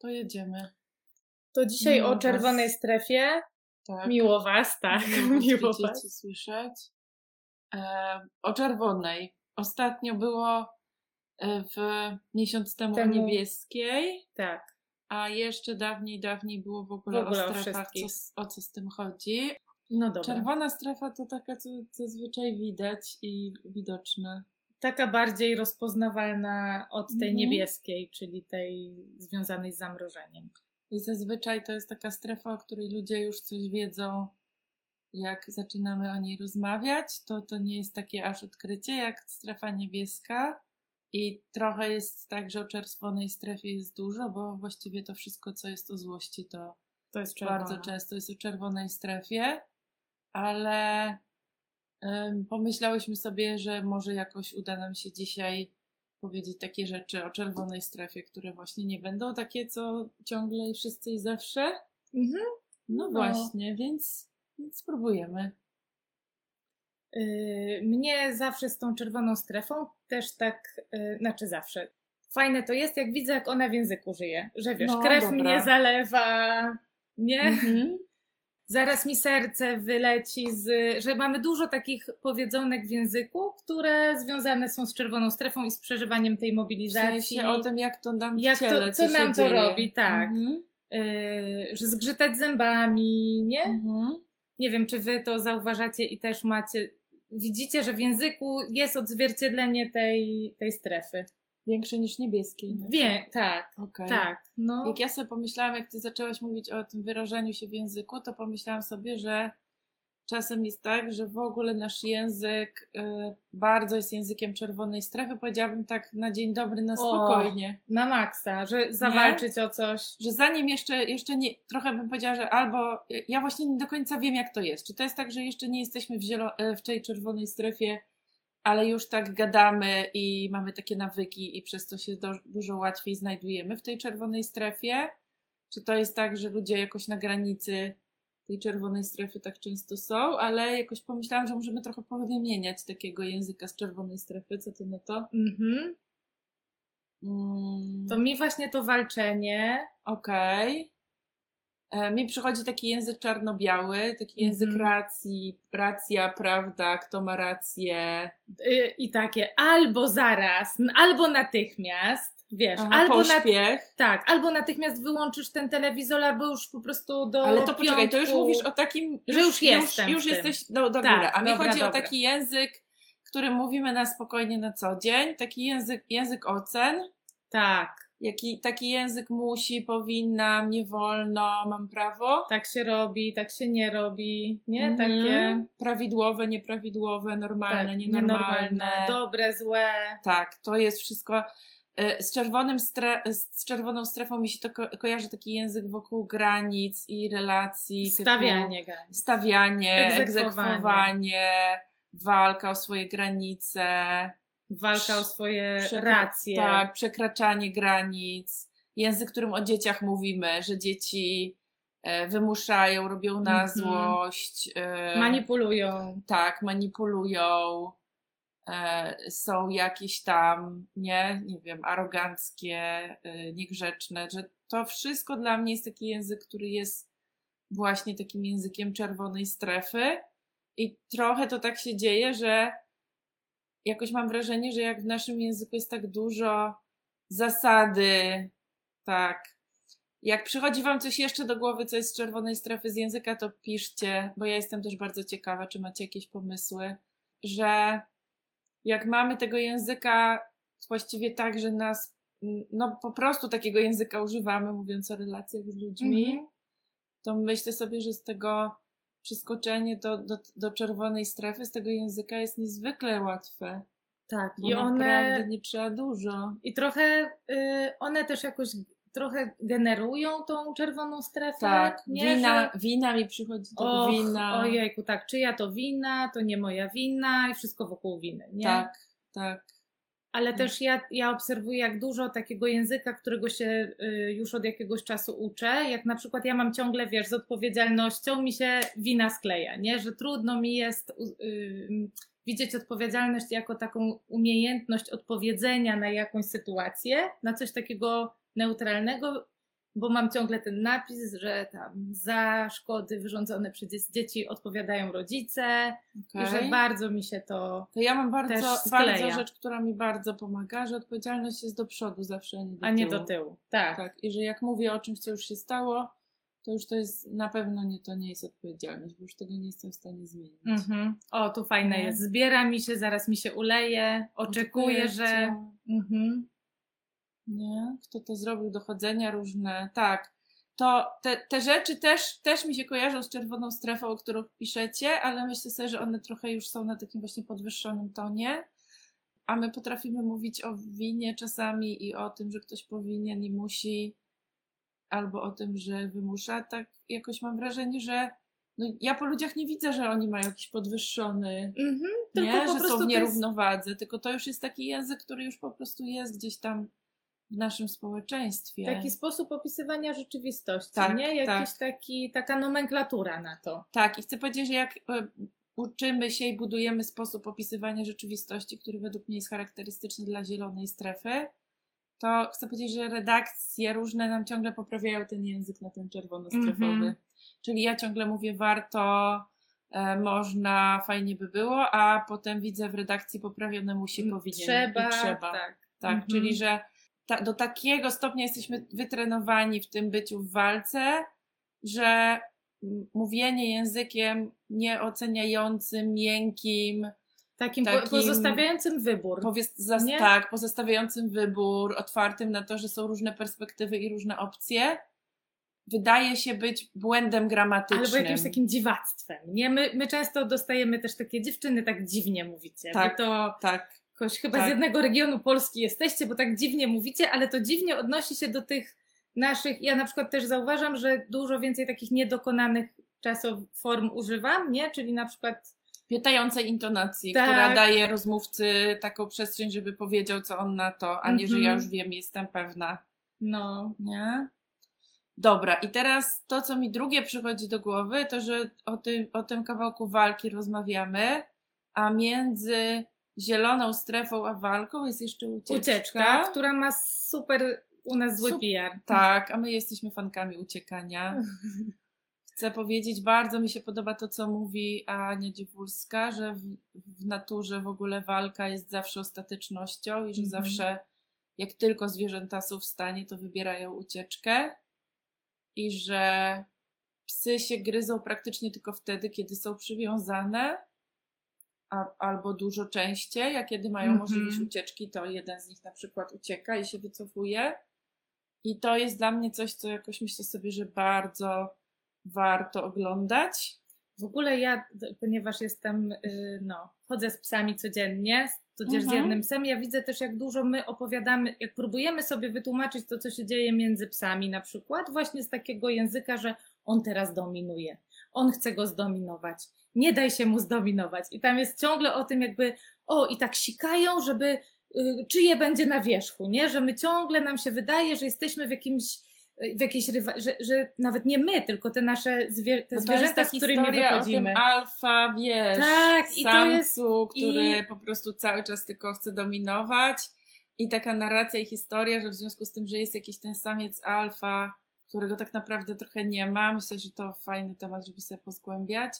To jedziemy. To dzisiaj Miło o was. czerwonej strefie. Tak. Miło was, tak. Miło, Miło was was. słyszeć. E, o czerwonej. Ostatnio było e, w miesiąc temu, Temu. o niebieskiej, Tak. a jeszcze dawniej, dawniej było w ogóle, W ogóle o o strefach, co, wszystkich. s- o co z tym chodzi. No dobra. Czerwona strefa to taka, co zazwyczaj widać i widoczna. Taka bardziej rozpoznawalna od tej Mhm. niebieskiej, czyli tej związanej z zamrożeniem. I zazwyczaj to jest taka strefa, o której ludzie już coś wiedzą, jak zaczynamy o niej rozmawiać. To to nie jest takie aż odkrycie jak strefa niebieska. I trochę jest tak, że o czerwonej strefie jest dużo, bo właściwie to wszystko, co jest o złości, to To jest bardzo często jest o czerwonej strefie. Ale pomyślałyśmy sobie, że może jakoś uda nam się dzisiaj powiedzieć takie rzeczy o czerwonej strefie, które właśnie nie będą takie, co ciągle i wszyscy i zawsze. Mhm. No, No. właśnie, więc, więc spróbujemy. Yy, Mnie zawsze z tą czerwoną strefą też tak, yy, znaczy zawsze. Fajne to jest, jak widzę, jak ona w języku żyje. Że wiesz, No, krew dobra. mnie zalewa, nie? Mhm. Zaraz mi serce wyleci z. że mamy dużo takich powiedzonek w języku, które związane są z czerwoną strefą i z przeżywaniem tej W mobilizacji. sensie o tym, jak to nam Jak w to- ciele, co się nam to dzieje. robi, tak. Mhm. Yy, że zgrzytać zębami, nie? Mhm. Nie wiem, czy wy to zauważacie i też macie. Widzicie, że w języku jest odzwierciedlenie tej, tej strefy. Większe niż niebieskiej. Wie, tak, Okej. tak. No. Jak ja sobie pomyślałam, jak ty zaczęłaś mówić o tym wyrażaniu się w języku, to pomyślałam sobie, że czasem jest tak, że w ogóle nasz język y, bardzo jest językiem czerwonej strefy. Powiedziałabym tak na dzień dobry, na spokojnie. Na maksa, że zawalczyć o coś. Że zanim jeszcze, jeszcze nie, trochę bym powiedziała, że albo ja właśnie nie do końca wiem, jak to jest. Czy to jest tak, że jeszcze nie jesteśmy w, zielo, e, w tej czerwonej strefie, ale już tak gadamy i mamy takie nawyki i przez to się do, dużo łatwiej znajdujemy w tej czerwonej strefie? Czy to jest tak, że ludzie jakoś na granicy tej czerwonej strefy tak często są, ale jakoś pomyślałam, że możemy trochę powymieniać takiego języka z czerwonej strefy. Co ty na to? Mhm. Mm. To mi właśnie to walczenie. Okej. E, Mi przychodzi taki język czarno-biały, taki język Mhm. racji, racja, prawda, kto ma rację. y, I takie albo zaraz, albo natychmiast. Wiesz, Aha, albo na, tak, albo natychmiast wyłączysz ten telewizor, albo już po prostu do. Ale to poczekaj, to już piątku. mówisz o takim. Że już jestem Już, tym. jesteś do, do Tak, góry. A mi dobra, chodzi o dobra. taki język, który mówimy na spokojnie na co dzień, taki język, język ocen. Tak, Jaki, taki język musi, powinnam, nie wolno, mam prawo. tak się robi, tak się nie robi, nie? Mhm. Takie. Prawidłowe, nieprawidłowe, normalne, tak, nienormalne. Dobre, złe. Tak, to jest wszystko. e, Z, czerwonym stre- z czerwoną strefą mi się to ko- kojarzy taki język wokół granic i relacji. Stawianie granic. Stawianie, Egzekwowanie. egzekwowanie, walka o swoje granice. Walka o swoje przekra- racje. Tak, przekraczanie granic. Język, którym o dzieciach mówimy, że dzieci e, wymuszają, robią na Mhm. złość. e, Manipulują. tak, manipulują, e, są jakieś tam, nie, nie wiem, aroganckie, e, niegrzeczne, że to wszystko dla mnie jest taki język, który jest właśnie takim językiem czerwonej strefy i trochę to tak się dzieje, że jakoś mam wrażenie, że jak w naszym języku jest tak dużo zasady, tak. Jak przychodzi Wam coś jeszcze do głowy, co jest z czerwonej strefy z języka, to piszcie, bo ja jestem też bardzo ciekawa, czy macie jakieś pomysły, że jak mamy tego języka właściwie tak, że nas, no po prostu takiego języka używamy, mówiąc o relacjach z ludźmi, Mhm. to myślę sobie, że z tego przeskoczenie do, do, do czerwonej strefy z tego języka jest niezwykle łatwe. Tak, Bo i naprawdę one. nie trzeba dużo. I trochę y, one też jakoś trochę generują tą czerwoną strefę. Tak, nie, wina, że- wina mi przychodzi do Och, wina. Ojejku, tak, czyja to wina, to nie moja wina i wszystko wokół winy, nie? Tak, tak. Ale też ja, ja obserwuję, jak dużo takiego języka, którego się y, już od jakiegoś czasu uczę. Jak na przykład ja mam ciągle, wiesz, z odpowiedzialnością mi się wina skleja, nie? Że trudno mi jest y, y, widzieć odpowiedzialność jako taką umiejętność odpowiedzenia na jakąś sytuację, na coś takiego neutralnego bo mam ciągle ten napis, że tam za szkody wyrządzone przez dzieci odpowiadają rodzice Okay. i że bardzo mi się to To ja mam bardzo, bardzo rzecz, która mi bardzo pomaga, że odpowiedzialność jest do przodu zawsze, a nie do a nie tyłu. do tyłu. Tak. Tak, i że jak mówię o czymś, co już się stało, to już to jest na pewno nie, to nie jest odpowiedzialność, bo już tego nie jestem w stanie zmienić. Mhm. O, tu fajne jest. Zbiera mi się, zaraz mi się uleje, oczekuję, że. Mhm. Nie? Kto to zrobił? Dochodzenia różne. Tak. To te, te rzeczy też, też mi się kojarzą z czerwoną strefą, o którą piszecie, ale myślę sobie, że one trochę już są na takim właśnie podwyższonym tonie. A my potrafimy mówić o winie czasami i o tym, że ktoś powinien i musi, albo o tym, że wymusza. Tak jakoś mam wrażenie, że no, ja po ludziach nie widzę, że oni mają jakiś podwyższony Mhm. Tylko nie, że są w to jest nierównowadze, tylko to już jest taki język, który już po prostu jest gdzieś tam w naszym społeczeństwie. taki sposób opisywania rzeczywistości, Tak, nie? Jakiś tak. taki, taka nomenklatura na to. Tak, i chcę powiedzieć, że jak e, uczymy się i budujemy sposób opisywania rzeczywistości, który według mnie jest charakterystyczny dla zielonej strefy, to chcę powiedzieć, że redakcje różne nam ciągle poprawiają ten język na ten czerwono-strefowy. Mhm. Czyli ja ciągle mówię warto, e, można, fajnie by było, a potem widzę w redakcji poprawione musi, powinien Trzeba, i trzeba. tak. Tak, Mhm. czyli że ta, do takiego stopnia jesteśmy wytrenowani w tym byciu w walce, że mówienie językiem nieoceniającym, miękkim, Takim, takim- pozostawiającym wybór. powies- zas- Nie? tak, pozostawiającym wybór, otwartym na to, że są różne perspektywy i różne opcje, wydaje się być błędem gramatycznym. Albo jakimś takim dziwactwem. Nie? My, my często dostajemy też takie dziewczyny, tak dziwnie mówicie. Tak. To Tak, jakoś chyba Tak. z jednego regionu Polski jesteście, bo tak dziwnie mówicie, ale to dziwnie odnosi się do tych naszych. Ja na przykład też zauważam, że dużo więcej takich niedokonanych czasoform używam, nie? Czyli na przykład piętającej intonacji, Tak. która daje rozmówcy taką przestrzeń, żeby powiedział, co on na to, a nie, że ja Mhm. już wiem, jestem pewna. no. Nie? Dobra, i teraz to, co mi drugie przychodzi do głowy, to, że o tym, o tym kawałku walki rozmawiamy, a między zieloną strefą a walką jest jeszcze ucieczka. Ucieczka, która ma super u nas zły Sup- PR. Tak, a my jesteśmy fankami uciekania. Chcę powiedzieć, bardzo mi się podoba to, co mówi Ania Dziewulska, że w, w naturze w ogóle walka jest zawsze ostatecznością i że Mhm. zawsze jak tylko zwierzęta są w stanie, to wybierają ucieczkę i że psy się gryzą praktycznie tylko wtedy, kiedy są przywiązane a, albo dużo częściej, a kiedy mają Mhm. możliwość ucieczki, to jeden z nich na przykład ucieka i się wycofuje. I to jest dla mnie coś, co jakoś myślę sobie, że bardzo warto oglądać. W ogóle ja, ponieważ jestem, y, no, chodzę z psami codziennie, tudzież z Mhm. jednym psem, ja widzę też, jak dużo my opowiadamy, jak próbujemy sobie wytłumaczyć to, co się dzieje między psami na przykład, właśnie z takiego języka, że on teraz dominuje, on chce go zdominować, nie daj się mu zdominować. I tam jest ciągle o tym jakby, o i tak sikają, żeby y, czyje będzie na wierzchu, nie? Że my ciągle nam się wydaje, że jesteśmy w jakimś w jakiejś że, że nawet nie my, tylko te nasze te jest zwierzęta, ta z którymi historia o tym wychodzimy. alfa, wiesz, Tak, i to samcu, jest- który i- po prostu cały czas tylko chce dominować i taka narracja i historia, że w związku z tym, że jest jakiś ten samiec alfa, którego tak naprawdę trochę nie ma, myślę, że to fajny temat, żeby sobie pozgłębiać,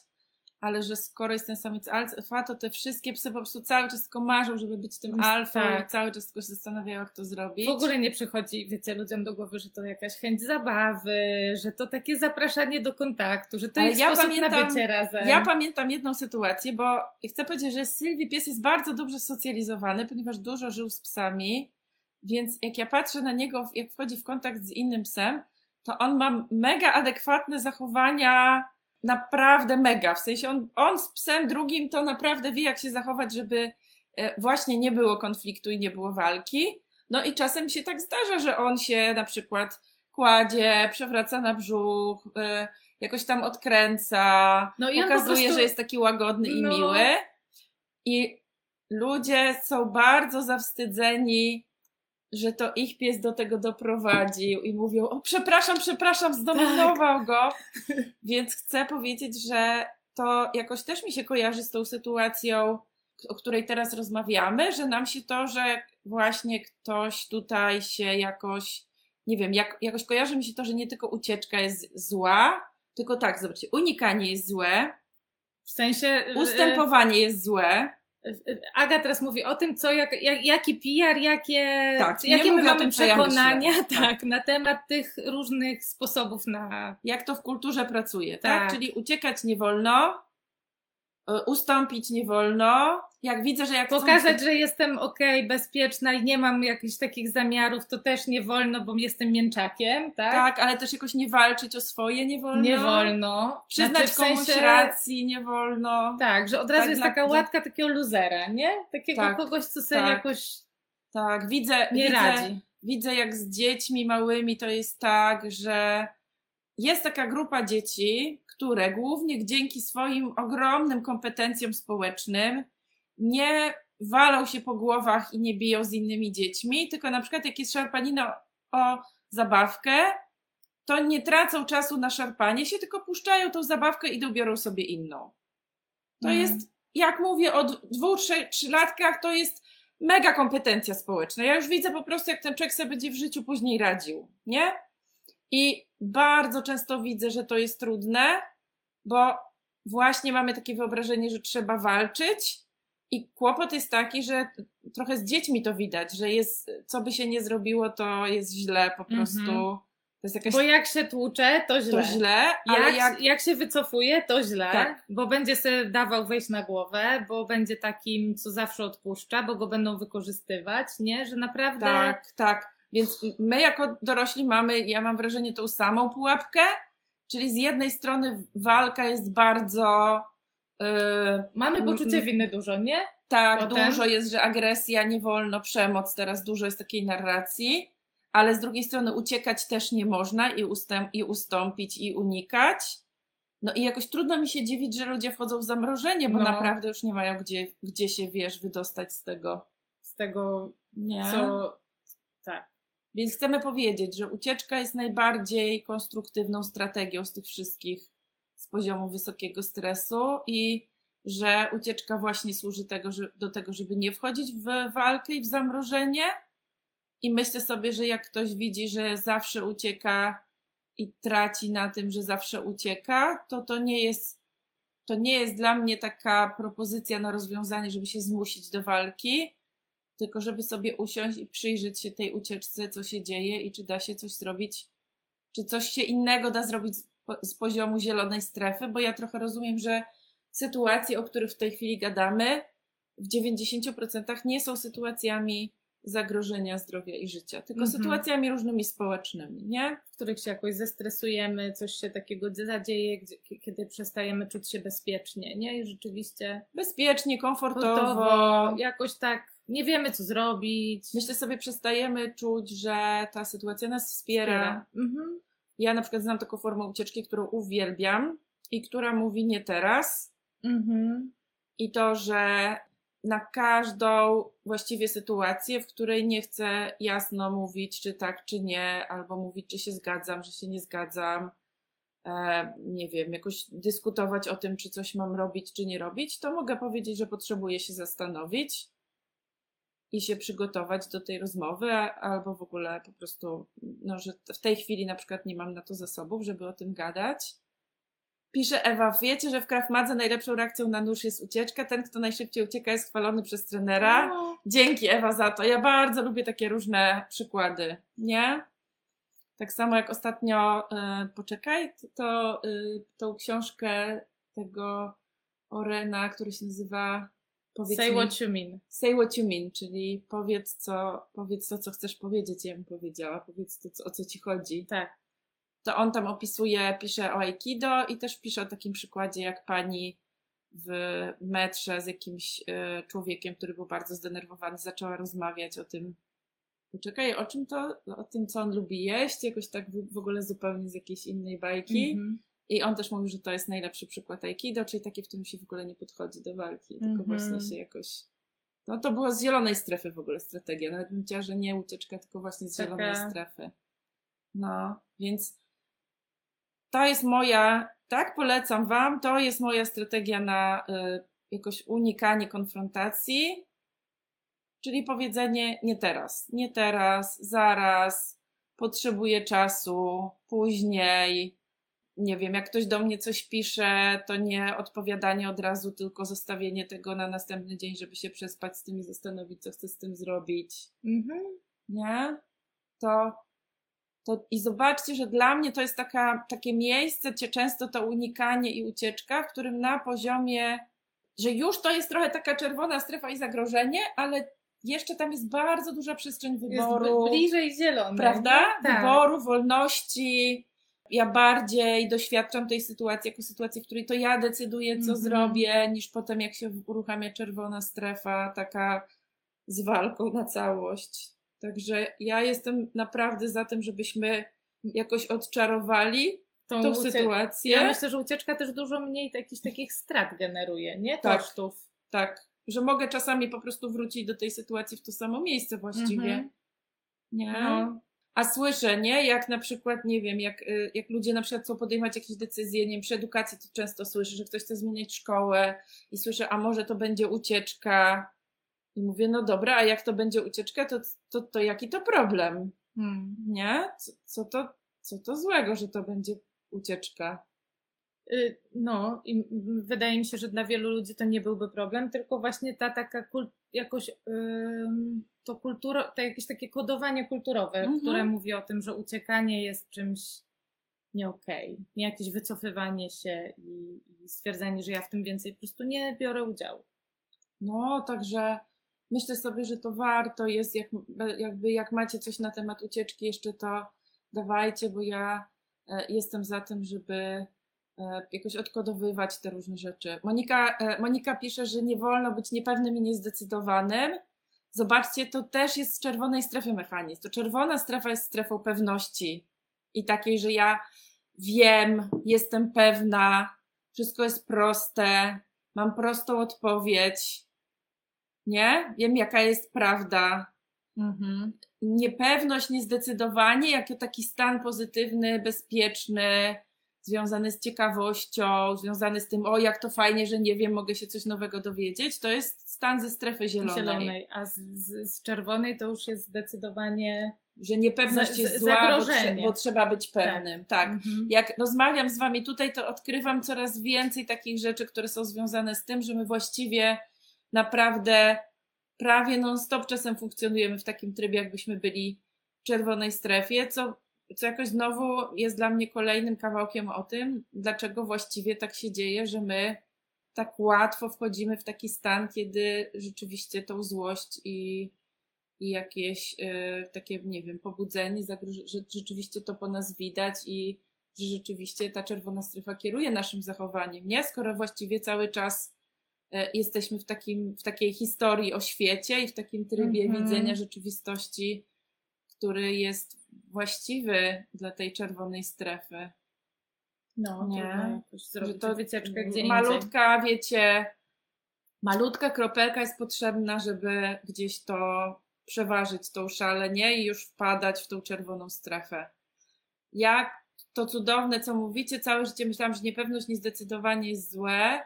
ale że skoro jest ten samiec alfa, to te wszystkie psy po prostu cały czas tylko marzą, żeby być tym Tak. alfą i cały czas tylko się zastanawiają, jak to zrobić. W ogóle nie przychodzi, wiecie, ludziom do głowy, że to jakaś chęć zabawy, że to takie zapraszanie do kontaktu, że to Ale jest ja sposób na pamiętam- bycie razem. Ja pamiętam jedną sytuację, bo chcę powiedzieć, że Sylwii pies jest bardzo dobrze socjalizowany, ponieważ dużo żył z psami, więc jak ja patrzę na niego, jak wchodzi w kontakt z innym psem, to on ma mega adekwatne zachowania, naprawdę mega. W sensie on, on z psem drugim to naprawdę wie, jak się zachować, żeby e, właśnie nie było konfliktu i nie było walki. No i czasem się tak zdarza, że on się na przykład kładzie, przewraca na brzuch, e, jakoś tam odkręca, No i pokazuje, prostu- że jest taki łagodny i No. miły. I ludzie są bardzo zawstydzeni, że to ich pies do tego doprowadził i mówią: O, przepraszam, przepraszam, zdominował Tak. go. Więc chcę powiedzieć, że to jakoś też mi się kojarzy z tą sytuacją, o której teraz rozmawiamy, że nam się to, że właśnie ktoś tutaj się jakoś nie wiem, jak, jakoś kojarzy mi się to, że nie tylko ucieczka jest zła, tylko tak, zobaczcie, unikanie jest złe, W sensie. e, ustępowanie jest złe, Aga teraz mówi o tym, co, jak, jak, jaki PR, jakie, Tak, jakie my mamy ja przekonania myślę. tak, na temat tych różnych sposobów na. jak to w kulturze pracuje, tak? Tak. Czyli uciekać nie wolno, ustąpić nie wolno. Jak widzę, że jak chcą- Pokazać, że jestem okej, bezpieczna i nie mam jakichś takich zamiarów, to też nie wolno, bo jestem mięczakiem, tak? Tak, ale też jakoś nie walczyć o swoje nie wolno. Nie wolno. Przyznać Znaczy, w komuś sensie- racji nie wolno. Tak, że od razu Tak, jest taka dla- łatka takiego luzera, nie? Takiego Tak, kogoś, co sobie tak. jakoś Tak, widzę, nie widzę, radzi. widzę jak z dziećmi małymi to jest tak, że jest taka grupa dzieci, które głównie dzięki swoim ogromnym kompetencjom społecznym nie walą się po głowach i nie biją z innymi dziećmi, tylko na przykład jak jest szarpanina o zabawkę, to nie tracą czasu na szarpanie się, tylko puszczają tą zabawkę i dobiorą sobie inną. To Mhm. jest, jak mówię o dwóch, trzech, trzylatkach, to jest mega kompetencja społeczna. Ja już widzę po prostu, jak ten człowiek sobie będzie w życiu później radził, nie? I bardzo często widzę, że to jest trudne, bo właśnie mamy takie wyobrażenie, że trzeba walczyć. I kłopot jest taki, że trochę z dziećmi to widać, że jest, co by się nie zrobiło, to jest źle po prostu. Mhm. To jest jakaś Bo jak się tłucze, to źle. to źle, ale jak, jak, jak... się wycofuje, to źle, Tak. bo będzie sobie dawał wejść na głowę, bo będzie takim, co zawsze odpuszcza, bo go będą wykorzystywać, nie? Że naprawdę. Tak, tak. Więc my jako dorośli mamy, ja mam wrażenie, tą samą pułapkę, czyli z jednej strony walka jest bardzo yy, Mamy poczucie winy dużo, nie? tak, Potem? dużo jest, że agresja, nie wolno, przemoc, teraz dużo jest takiej narracji, ale z drugiej strony uciekać też nie można i, ustęp, i ustąpić i unikać. No i jakoś trudno mi się dziwić, że ludzie wchodzą w zamrożenie, bo No. naprawdę już nie mają gdzie, gdzie się, wiesz, wydostać z tego. Z tego, Nie. co. Więc chcemy powiedzieć, że ucieczka jest najbardziej konstruktywną strategią z tych wszystkich z poziomu wysokiego stresu i że ucieczka właśnie służy tego, że, do tego, żeby nie wchodzić w walkę i w zamrożenie. I myślę sobie, że jak ktoś widzi, że zawsze ucieka i traci na tym, że zawsze ucieka, to to nie jest, to nie jest dla mnie taka propozycja na rozwiązanie, żeby się zmusić do walki, tylko żeby sobie usiąść i przyjrzeć się tej ucieczce, co się dzieje i czy da się coś zrobić, czy coś się innego da zrobić z, po- z poziomu zielonej strefy, bo ja trochę rozumiem, że sytuacje, o których w tej chwili gadamy, w 90% nie są sytuacjami zagrożenia zdrowia i życia, tylko Mhm. sytuacjami różnymi społecznymi, nie? w których się jakoś zestresujemy, coś się takiego zadzieje, gdzie, kiedy przestajemy czuć się bezpiecznie, nie? I rzeczywiście Bezpiecznie, komfortowo. komfortowo, jakoś tak nie wiemy, co zrobić. Myślę sobie, przestajemy czuć, że ta sytuacja nas wspiera, Mhm. Ja na przykład znam taką formę ucieczki, którą uwielbiam i która mówi nie teraz. Mhm. I to, że na każdą właściwie sytuację, w której nie chcę jasno mówić, czy tak, czy nie, albo mówić, czy się zgadzam, że się nie zgadzam, e, nie wiem, jakoś dyskutować o tym, czy coś mam robić, czy nie robić, to mogę powiedzieć, że potrzebuję się zastanowić i się przygotować do tej rozmowy, albo w ogóle po prostu, no, że w tej chwili na przykład nie mam na to zasobów, żeby o tym gadać. Pisze Ewa, wiecie, że w Krav Madze najlepszą reakcją na nóż jest ucieczka. Ten, kto najszybciej ucieka, jest chwalony przez trenera. No, Dzięki Ewa za to. Ja bardzo lubię takie różne przykłady, nie? Tak samo jak ostatnio, e, poczekaj, to, to y, tą książkę tego Orena, który się nazywa powiedz Say mi, what you mean. Say what you mean, czyli powiedz co, powiedz to, co chcesz powiedzieć, ja bym powiedziała, powiedz to, co, o co ci chodzi. Tak. To on tam opisuje, pisze o Aikido i też pisze o takim przykładzie, jak pani w metrze z jakimś e, człowiekiem, który był bardzo zdenerwowany, zaczęła rozmawiać o tym, poczekaj, o czym to, o tym, co on lubi jeść, jakoś tak w, w ogóle zupełnie z jakiejś innej bajki. Mhm. I on też mówił, że to jest najlepszy przykład Aikido, czyli taki, w którym się w ogóle nie podchodzi do walki, tylko Mhm. właśnie się jakoś. No to było z zielonej strefy w ogóle strategia. Nawet bym powiedziała, że nie ucieczka, tylko właśnie z Taka- zielonej strefy. No, więc to jest moja, tak polecam Wam, to jest moja strategia na y, jakoś unikanie konfrontacji, czyli powiedzenie nie teraz, nie teraz, zaraz, potrzebuję czasu, później. Nie wiem, jak ktoś do mnie coś pisze, to nie odpowiadanie od razu, tylko zostawienie tego na następny dzień, żeby się przespać z tym i zastanowić, co chcę z tym zrobić. Mhm. Nie? To, to i zobaczcie, że dla mnie to jest taka, takie miejsce, gdzie często to unikanie i ucieczka, w którym na poziomie, że już to jest trochę taka czerwona strefa i zagrożenie, ale jeszcze tam jest bardzo duża przestrzeń Jest wyboru. bli- bliżej zielonej. prawda? Tak. Wyboru, wolności. Ja bardziej doświadczam tej sytuacji jako sytuacji, w której to ja decyduję, co Mhm. zrobię, niż potem jak się uruchamia czerwona strefa, taka z walką na całość. Także ja jestem naprawdę za tym, żebyśmy jakoś odczarowali Tą tą sytuację. Ja myślę, że ucieczka też dużo mniej jakichś takich strat generuje, nie? Tak. Kosztów. Tak, że mogę czasami po prostu wrócić do tej sytuacji w to samo miejsce właściwie. Mhm. Nie? No. A słyszę, nie? Jak na przykład, nie wiem, jak, y, jak ludzie na przykład chcą podejmować jakieś decyzje, nie wiem, przy edukacji to często słyszę, że ktoś chce zmieniać szkołę i słyszę, a może to będzie ucieczka. I mówię, no dobra, a jak to będzie ucieczka, to, to, to jaki to problem? Hmm. Nie? Co, co, to, co to złego, że to będzie ucieczka? Y, No, i wydaje mi się, że dla wielu ludzi to nie byłby problem, tylko właśnie ta taka kul- jakoś to kulturo, to jakieś takie kodowanie kulturowe, Mhm. które mówi o tym, że uciekanie jest czymś nie okej, nie jakieś wycofywanie się i, i stwierdzenie, że ja w tym więcej po prostu nie biorę udziału. No, także myślę sobie, że to warto jest, jak, jakby jak macie coś na temat ucieczki, jeszcze to dawajcie, bo ja e, jestem za tym, żeby jakoś odkodowywać te różne rzeczy. Monika, e, Monika pisze, że nie wolno być niepewnym i niezdecydowanym. Zobaczcie, to też jest z czerwonej strefy mechanizm. To czerwona strefa jest strefą pewności i takiej, że ja wiem, jestem pewna, wszystko jest proste, mam prostą odpowiedź, nie? Wiem, jaka jest prawda. Mhm. Niepewność, niezdecydowanie, jako taki stan pozytywny, bezpieczny, związany z ciekawością, związany z tym, o jak to fajnie, że nie wiem, mogę się coś nowego dowiedzieć, to jest stan ze strefy zielonej. Zielonej, a z, z, z czerwonej to już jest zdecydowanie. Że niepewność jest zła, bo, trze- bo trzeba być pewnym. tak. Mhm. jak rozmawiam z Wami tutaj, to odkrywam coraz więcej takich rzeczy, które są związane z tym, że my właściwie naprawdę prawie non-stop czasem funkcjonujemy w takim trybie, jakbyśmy byli w czerwonej strefie, co, co jakoś znowu jest dla mnie kolejnym kawałkiem o tym, dlaczego właściwie tak się dzieje, że my tak łatwo wchodzimy w taki stan, kiedy rzeczywiście tą złość i, i jakieś y, takie, nie wiem, pobudzenie, że rzeczywiście to po nas widać i że rzeczywiście ta czerwona strefa kieruje naszym zachowaniem, nie? Skoro właściwie cały czas e, jesteśmy w, takim, w takiej historii o świecie i w takim trybie Mhm. widzenia rzeczywistości, który jest właściwy dla tej czerwonej strefy. No, Nie. Że to wycieczkę gdzie indziej. malutka, wiecie, malutka kropelka jest potrzebna, żeby gdzieś to przeważyć tą szalę, nie? I już wpadać w tą czerwoną strefę. Jak to cudowne, co mówicie, całe życie myślałam, że niepewność niezdecydowanie jest złe.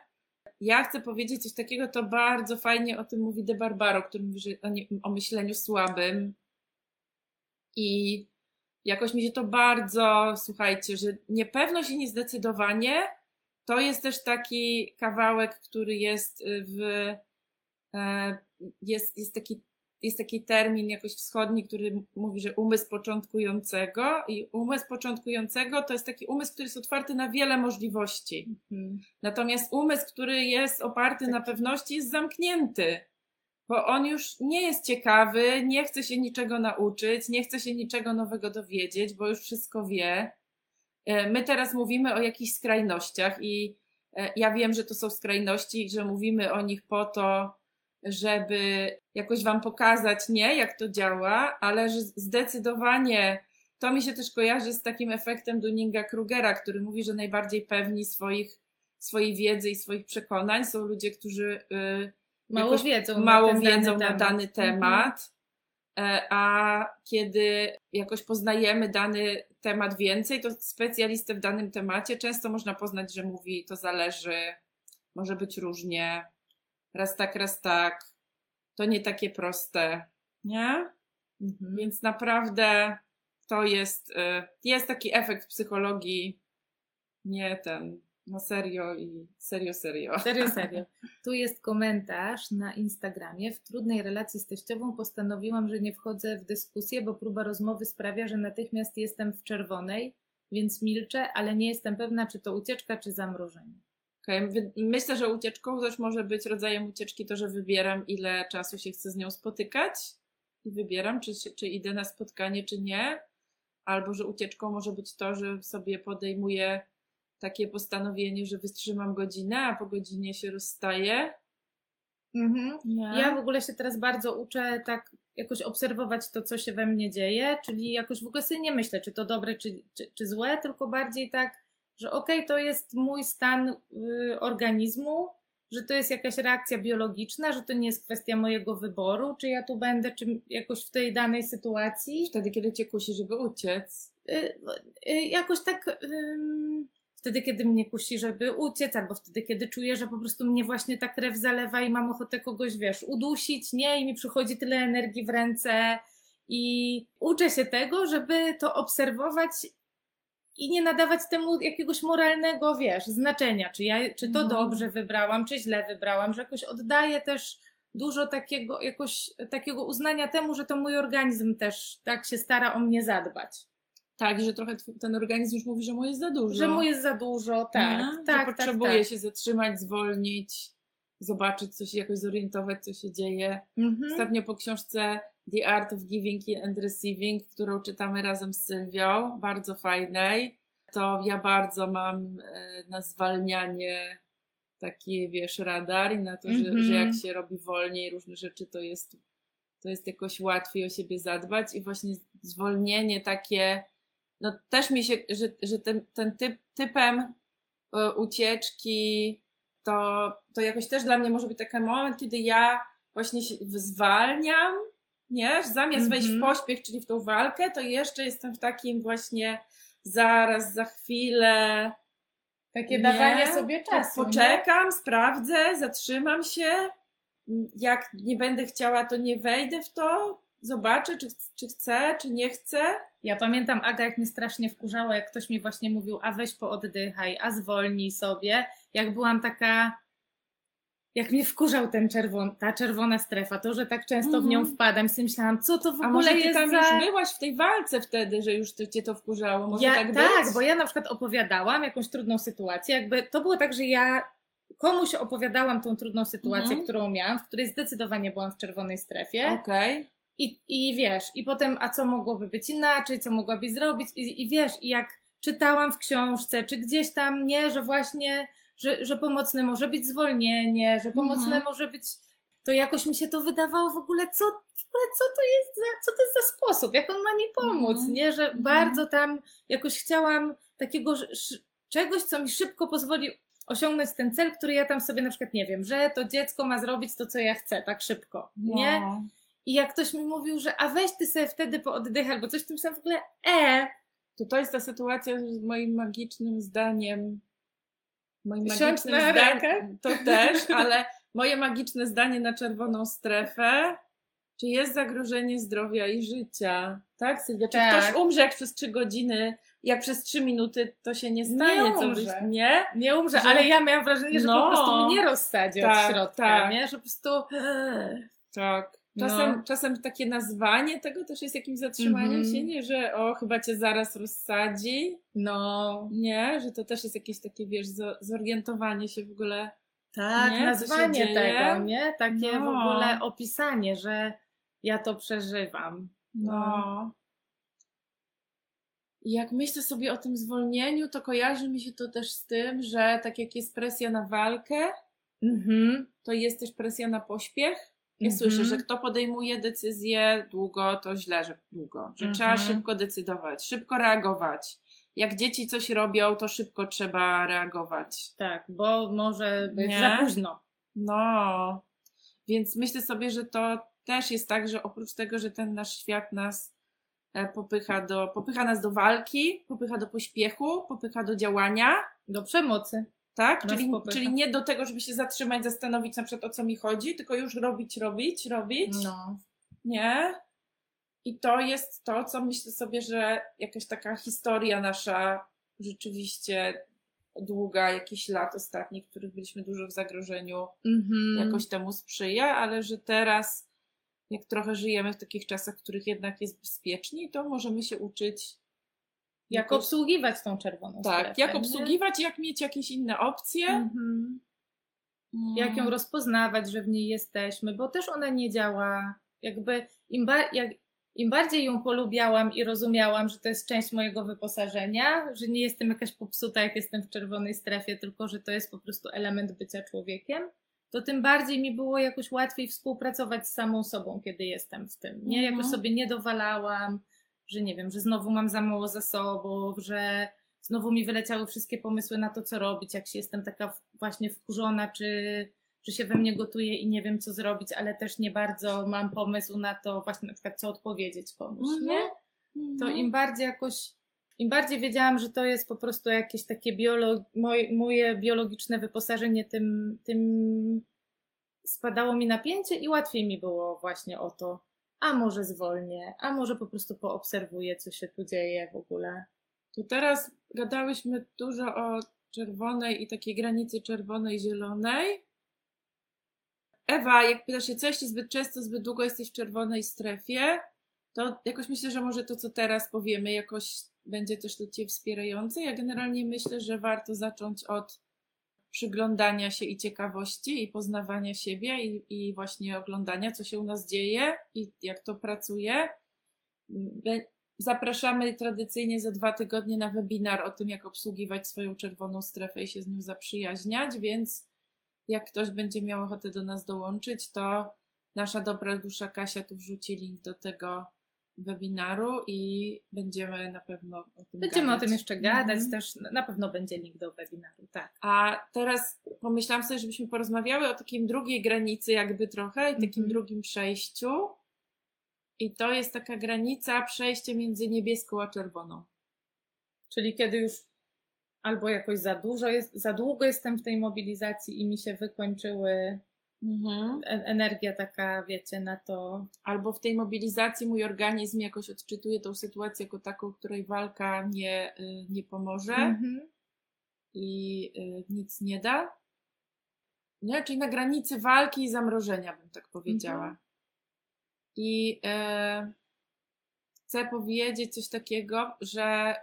Ja chcę powiedzieć coś takiego, to bardzo fajnie o tym mówi De Barbaro, który mówi że o, nie, o myśleniu słabym. I jakoś mi się to bardzo, słuchajcie, że niepewność i niezdecydowanie to jest też taki kawałek, który jest w. e, Jest, jest, taki, jest taki termin jakoś wschodni, który mówi, że umysł początkującego. I umysł początkującego to jest taki umysł, który jest otwarty na wiele możliwości. Mhm. Natomiast umysł, który jest oparty na pewności, jest zamknięty, bo on już nie jest ciekawy, nie chce się niczego nauczyć, nie chce się niczego nowego dowiedzieć, bo już wszystko wie. E, My teraz mówimy o jakichś skrajnościach i e, ja wiem, że to są skrajności że mówimy o nich po to, żeby jakoś Wam pokazać, nie, jak to działa, ale że zdecydowanie to mi się też kojarzy z takim efektem Dunninga-Krugera, który mówi, że najbardziej pewni swoich, swojej wiedzy i swoich przekonań są ludzie, którzy y, Mało wiedzą, mało na wiedzą dany na temat. dany Mhm. temat. E, A kiedy jakoś poznajemy dany temat więcej, to specjalistę w danym temacie często można poznać, że mówi to zależy, może być różnie, raz tak, raz tak. To nie takie proste, nie? Mhm. Więc naprawdę to jest, y, jest taki efekt psychologii, nie ten, no serio i serio, serio. Serio, serio. Tu jest komentarz na Instagramie. W trudnej relacji z teściową postanowiłam, że nie wchodzę w dyskusję, bo próba rozmowy sprawia, że natychmiast jestem w czerwonej, więc milczę, ale nie jestem pewna, czy to ucieczka, czy zamrożenie. Okay. Myślę, że ucieczką też może być rodzajem ucieczki to, że wybieram, ile czasu się chcę z nią spotykać i wybieram, czy, czy idę na spotkanie, czy nie. Albo że ucieczką może być to, że sobie podejmuję takie postanowienie, że wystrzymam godzinę, a po godzinie się rozstaję. Mhm. Ja w ogóle się teraz bardzo uczę tak jakoś obserwować to, co się we mnie dzieje, czyli jakoś w ogóle sobie nie myślę, czy to dobre, czy, czy, czy złe, tylko bardziej tak, że okej, okay, to jest mój stan y, organizmu, że to jest jakaś reakcja biologiczna, że to nie jest kwestia mojego wyboru, czy ja tu będę, czy jakoś w tej danej sytuacji. Wtedy, kiedy cię kusi, żeby uciec. Y, y, jakoś tak wtedy, kiedy mnie kusi, żeby uciec, albo wtedy, kiedy czuję, że po prostu mnie właśnie ta krew zalewa i mam ochotę kogoś, wiesz, udusić, nie? I mi przychodzi tyle energii w ręce i uczę się tego, żeby to obserwować i nie nadawać temu jakiegoś moralnego, wiesz, znaczenia, czy, ja, czy to no. dobrze wybrałam, czy źle wybrałam, że jakoś oddaję też dużo takiego, jakoś takiego uznania temu, że to mój organizm też tak się stara o mnie zadbać. Tak, że trochę ten organizm już mówi, że mu jest za dużo. Że mu jest za dużo, tak. tak, tak potrzebuje tak, się zatrzymać, zwolnić, zobaczyć, co się jakoś zorientować, co się dzieje. Mhm. Ostatnio po książce The Art of Giving and Receiving, którą czytamy razem z Sylwią, bardzo fajnej, to ja bardzo mam e, na zwalnianie taki, wiesz, radar i na to, że, że jak mhm. się robi wolniej różne rzeczy, to jest, to jest jakoś łatwiej o siebie zadbać i właśnie zwolnienie takie no też mi się, że, że ten, ten typ, typem e, ucieczki to, to jakoś też dla mnie może być taki moment, kiedy ja właśnie się zwalniam, nie? Zamiast mm -hmm. wejść w mhm. pośpiech, czyli w tą walkę, to jeszcze jestem w takim właśnie zaraz, za chwilę. Takie nie? dawanie sobie czasu. Poczekam, nie? sprawdzę, zatrzymam się. Jak nie będę chciała, to nie wejdę w to, zobaczę, czy, czy chcę, czy nie chcę. Ja pamiętam, Aga, jak mnie strasznie wkurzało, jak ktoś mi właśnie mówił, a weź pooddychaj, a zwolnij sobie. Jak byłam taka, jak mnie wkurzał ten czerwon, ta czerwona strefa, to, że tak często w nią mhm. wpadam, sobie myślałam, co to w a ogóle może ty jest tam za... już byłaś w tej walce wtedy, że już cię to wkurzało, może ja, tak Tak, być? bo ja na przykład opowiadałam jakąś trudną sytuację, jakby to było tak, że ja komuś opowiadałam tą trudną sytuację, mhm. którą miałam, w której zdecydowanie byłam w czerwonej strefie. Okej. Okay. I, I wiesz, i potem, a co mogłoby być inaczej, co mogłabyś zrobić, i, i wiesz, i jak czytałam w książce, czy gdzieś tam, nie, że właśnie, że, że pomocne może być zwolnienie, że pomocne mhm. może być, to jakoś mi się to wydawało w ogóle, co, w ogóle co to jest za, co to jest za sposób, jak on ma mi pomóc, mhm. nie, że mhm. bardzo tam jakoś chciałam takiego czegoś, co mi szybko pozwoli osiągnąć ten cel, który ja tam sobie na przykład nie wiem, że to dziecko ma zrobić to, co ja chcę, tak szybko, nie? No. I jak ktoś mi mówił, że a weź ty sobie wtedy pooddech albo coś w tym samym w ogóle, e, to to jest ta sytuacja z moim magicznym zdaniem. Moim magicznym zdaniem. To też, ale moje magiczne zdanie na czerwoną strefę. Czy jest zagrożenie zdrowia i życia? Tak, Sylwia? Czy tak. ktoś umrze jak przez trzy godziny, jak przez trzy minuty to się nie stanie? Nie umrze. Co nie? Nie umrze, że... ale ja miałam wrażenie, że no. po prostu mnie rozsadzi tak, od środka, tak. nie? Że po prostu... Tak. Czasem, no. czasem takie nazwanie tego też jest jakimś zatrzymaniem mm -hmm. się, nie? Że o, chyba cię zaraz rozsadzi. No. Nie? Że to też jest jakieś takie, wiesz, zorientowanie się w ogóle. Tak, nie? nazwanie tego, nie? Takie no. w ogóle opisanie, że ja to przeżywam. No. no. I jak myślę sobie o tym zwolnieniu, to kojarzy mi się to też z tym, że tak jak jest presja na walkę, mm -hmm. to jest też presja na pośpiech ja mm -hmm. słyszę, że kto podejmuje decyzję długo, to źle, że długo, że mm -hmm. trzeba mhm. szybko decydować, szybko reagować. Jak dzieci coś robią, to szybko trzeba reagować. Tak, bo może być Nie? za późno. No, więc myślę sobie, że to też jest tak, że oprócz tego, że ten nasz świat nas e, popycha, do, popycha nas do walki, popycha do pośpiechu, popycha do działania. Do przemocy. Tak? Czyli, czyli nie do tego, żeby się zatrzymać, zastanowić na przykład o co mi chodzi, tylko już robić, robić, robić. No. Nie? I to jest to, co myślę sobie, że jakaś taka historia nasza rzeczywiście długa, jakiś lat ostatnich, w których byliśmy dużo w zagrożeniu, Mhm. jakoś temu sprzyja, ale że teraz, jak trochę żyjemy w takich czasach, w których jednak jest bezpieczniej, to możemy się uczyć. Jak jakoś- obsługiwać tą czerwoną Tak, strefę, jak nie? obsługiwać, jak mieć jakieś inne opcje. Mhm. Mm. Jak ją rozpoznawać, że w niej jesteśmy, bo też ona nie działa. Jakby im, ba- jak, im bardziej ją polubiałam i rozumiałam, że to jest część mojego wyposażenia, że nie jestem jakaś popsuta, jak jestem w czerwonej strefie, tylko że to jest po prostu element bycia człowiekiem, to tym bardziej mi było jakoś łatwiej współpracować z samą sobą, kiedy jestem w tym. Nie, Mhm. jakoś sobie nie dowalałam, że nie wiem, że znowu mam za mało zasobów, że znowu mi wyleciały wszystkie pomysły na to, co robić, jak się jestem taka właśnie wkurzona, czy że się we mnie gotuje i nie wiem, co zrobić, ale też nie bardzo mam pomysł na to właśnie na przykład, co odpowiedzieć komuś, Mhm. nie? To Mhm. im bardziej jakoś, im bardziej wiedziałam, że to jest po prostu jakieś takie biolo, moje, moje biologiczne wyposażenie, tym, tym spadało mi napięcie i łatwiej mi było właśnie o to, a może zwolnię, a może po prostu poobserwuję, co się tu dzieje w ogóle. To teraz gadałyśmy dużo o czerwonej i takiej granicy czerwonej, zielonej. Ewa, jak pytasz się, co jeśli zbyt często, zbyt długo jesteś w czerwonej strefie, to jakoś myślę, że może to, co teraz powiemy, jakoś będzie też dla wspierające. Ja generalnie myślę, że warto zacząć od przyglądania się i ciekawości i poznawania siebie i, i właśnie oglądania, co się u nas dzieje i jak to pracuje. Zapraszamy tradycyjnie za dwa tygodnie na webinar o tym, jak obsługiwać swoją czerwoną strefę i się z nią zaprzyjaźniać, więc jak ktoś będzie miał ochotę do nas dołączyć, to nasza dobra dusza Kasia tu wrzuci link do tego webinaru i będziemy na pewno o tym Będziemy gadać. o tym jeszcze gadać, Mhm. też na pewno będzie link do webinaru, tak. A teraz pomyślałam sobie, żebyśmy porozmawiały o takim drugiej granicy, jakby trochę, i takim Mhm. drugim przejściu. I to jest taka granica, przejście między niebieską a czerwoną. Czyli kiedy już albo jakoś za dużo jest, za długo jestem w tej mobilizacji i mi się wykończyły Mhm. energia taka, wiecie, na to. Albo w tej mobilizacji mój organizm jakoś odczytuje tą sytuację jako taką, której walka nie, y, nie pomoże Mhm. i y, nic nie da. Nie? Czyli na granicy walki i zamrożenia, bym tak powiedziała. Mhm. I e, chcę powiedzieć coś takiego, że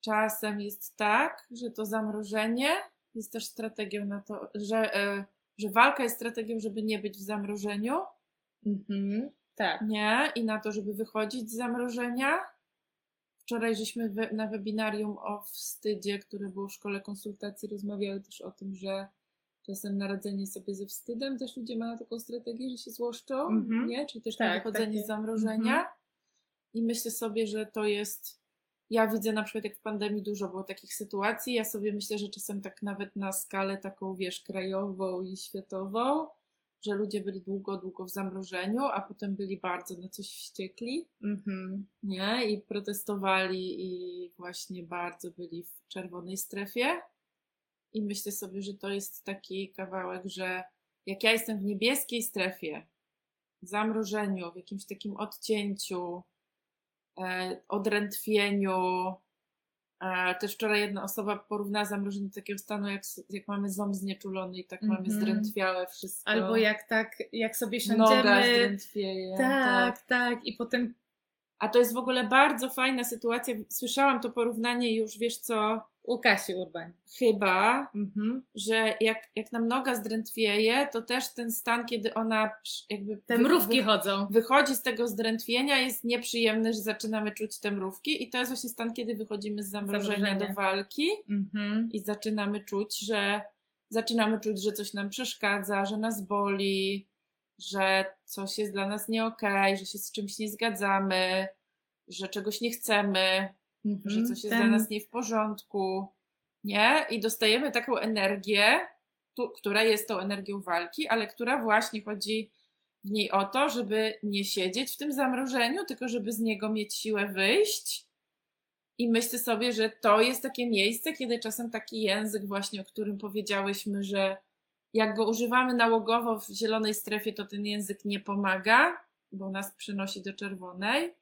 czasem jest tak, że to zamrożenie jest też strategią na to, że, e, że walka jest strategią, żeby nie być w zamrożeniu, Mhm. Tak. nie? I na to, żeby wychodzić z zamrożenia. Wczoraj żeśmy we, na webinarium o wstydzie, które było w szkole konsultacji, rozmawiały też o tym, że czasem naradzenie sobie ze wstydem też ludzie mają taką strategię, że się złoszczą, Mhm. nie? Czyli też Tak, wychodzenie takie- z zamrożenia. Mhm. I myślę sobie, że to jest. Ja widzę na przykład, jak w pandemii dużo było takich sytuacji. Ja sobie myślę, że czasem tak nawet na skalę taką, wiesz, krajową i światową, że ludzie byli długo, długo w zamrożeniu, a potem byli bardzo na coś wściekli, Mhm. nie? I protestowali i właśnie bardzo byli w czerwonej strefie. I myślę sobie, że to jest taki kawałek, że jak ja jestem w niebieskiej strefie, w zamrożeniu, w jakimś takim odcięciu, odrętwieniu. E, też wczoraj jedna osoba porównała zamrożenie do takiego stanu, jak, jak mamy ząb znieczulony i tak mamy Mhm. zdrętwiałe wszystko. Albo jak tak, jak sobie Noga siądziemy. zdrętwieje. Tak, tak. I potem A to jest w ogóle bardzo fajna sytuacja. Słyszałam to porównanie już, wiesz co, u Kasi Urbań. chyba, Mhm. że jak, jak nam noga zdrętwieje, to też ten stan, kiedy ona jakby Te mrówki wy- chodzą. wychodzi z tego zdrętwienia, jest nieprzyjemny, że zaczynamy czuć te mrówki i to jest właśnie stan, kiedy wychodzimy z zamrożenia do walki Mhm. i zaczynamy czuć, że zaczynamy czuć, że coś nam przeszkadza, że nas boli, że coś jest dla nas nie okej, że się z czymś nie zgadzamy, że czegoś nie chcemy, Mhm. że coś jest Ten- dla nas nie w porządku, nie? I dostajemy taką energię, tu, która jest tą energią walki, ale która właśnie chodzi w niej o to, żeby nie siedzieć w tym zamrożeniu, tylko żeby z niego mieć siłę wyjść. I myślę sobie, że to jest takie miejsce, kiedy czasem taki język właśnie, o którym powiedziałyśmy, że jak go używamy nałogowo w zielonej strefie, to ten język nie pomaga, bo nas przenosi do czerwonej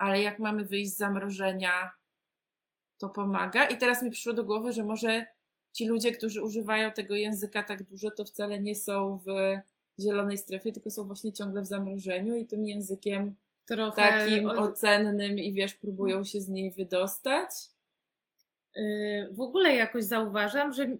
ale jak mamy wyjść z zamrożenia, to pomaga. I teraz mi przyszło do głowy, że może ci ludzie, którzy używają tego języka tak dużo, to wcale nie są w zielonej strefie, tylko są właśnie ciągle w zamrożeniu i tym językiem Trochę takim od- ocennym i wiesz, próbują się z niej wydostać. Y, w ogóle jakoś zauważam, że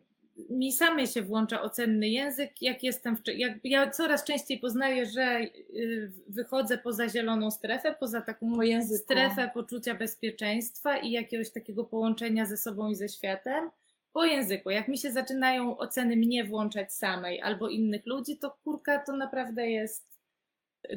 mi samej się włącza ocenny język, jak jestem, w, jak ja coraz częściej poznaję, że y, wychodzę poza zieloną strefę, poza taką strefę poczucia bezpieczeństwa i jakiegoś takiego połączenia ze sobą i ze światem. Po języku, jak mi się zaczynają oceny mnie włączać samej albo innych ludzi, to kurka to naprawdę jest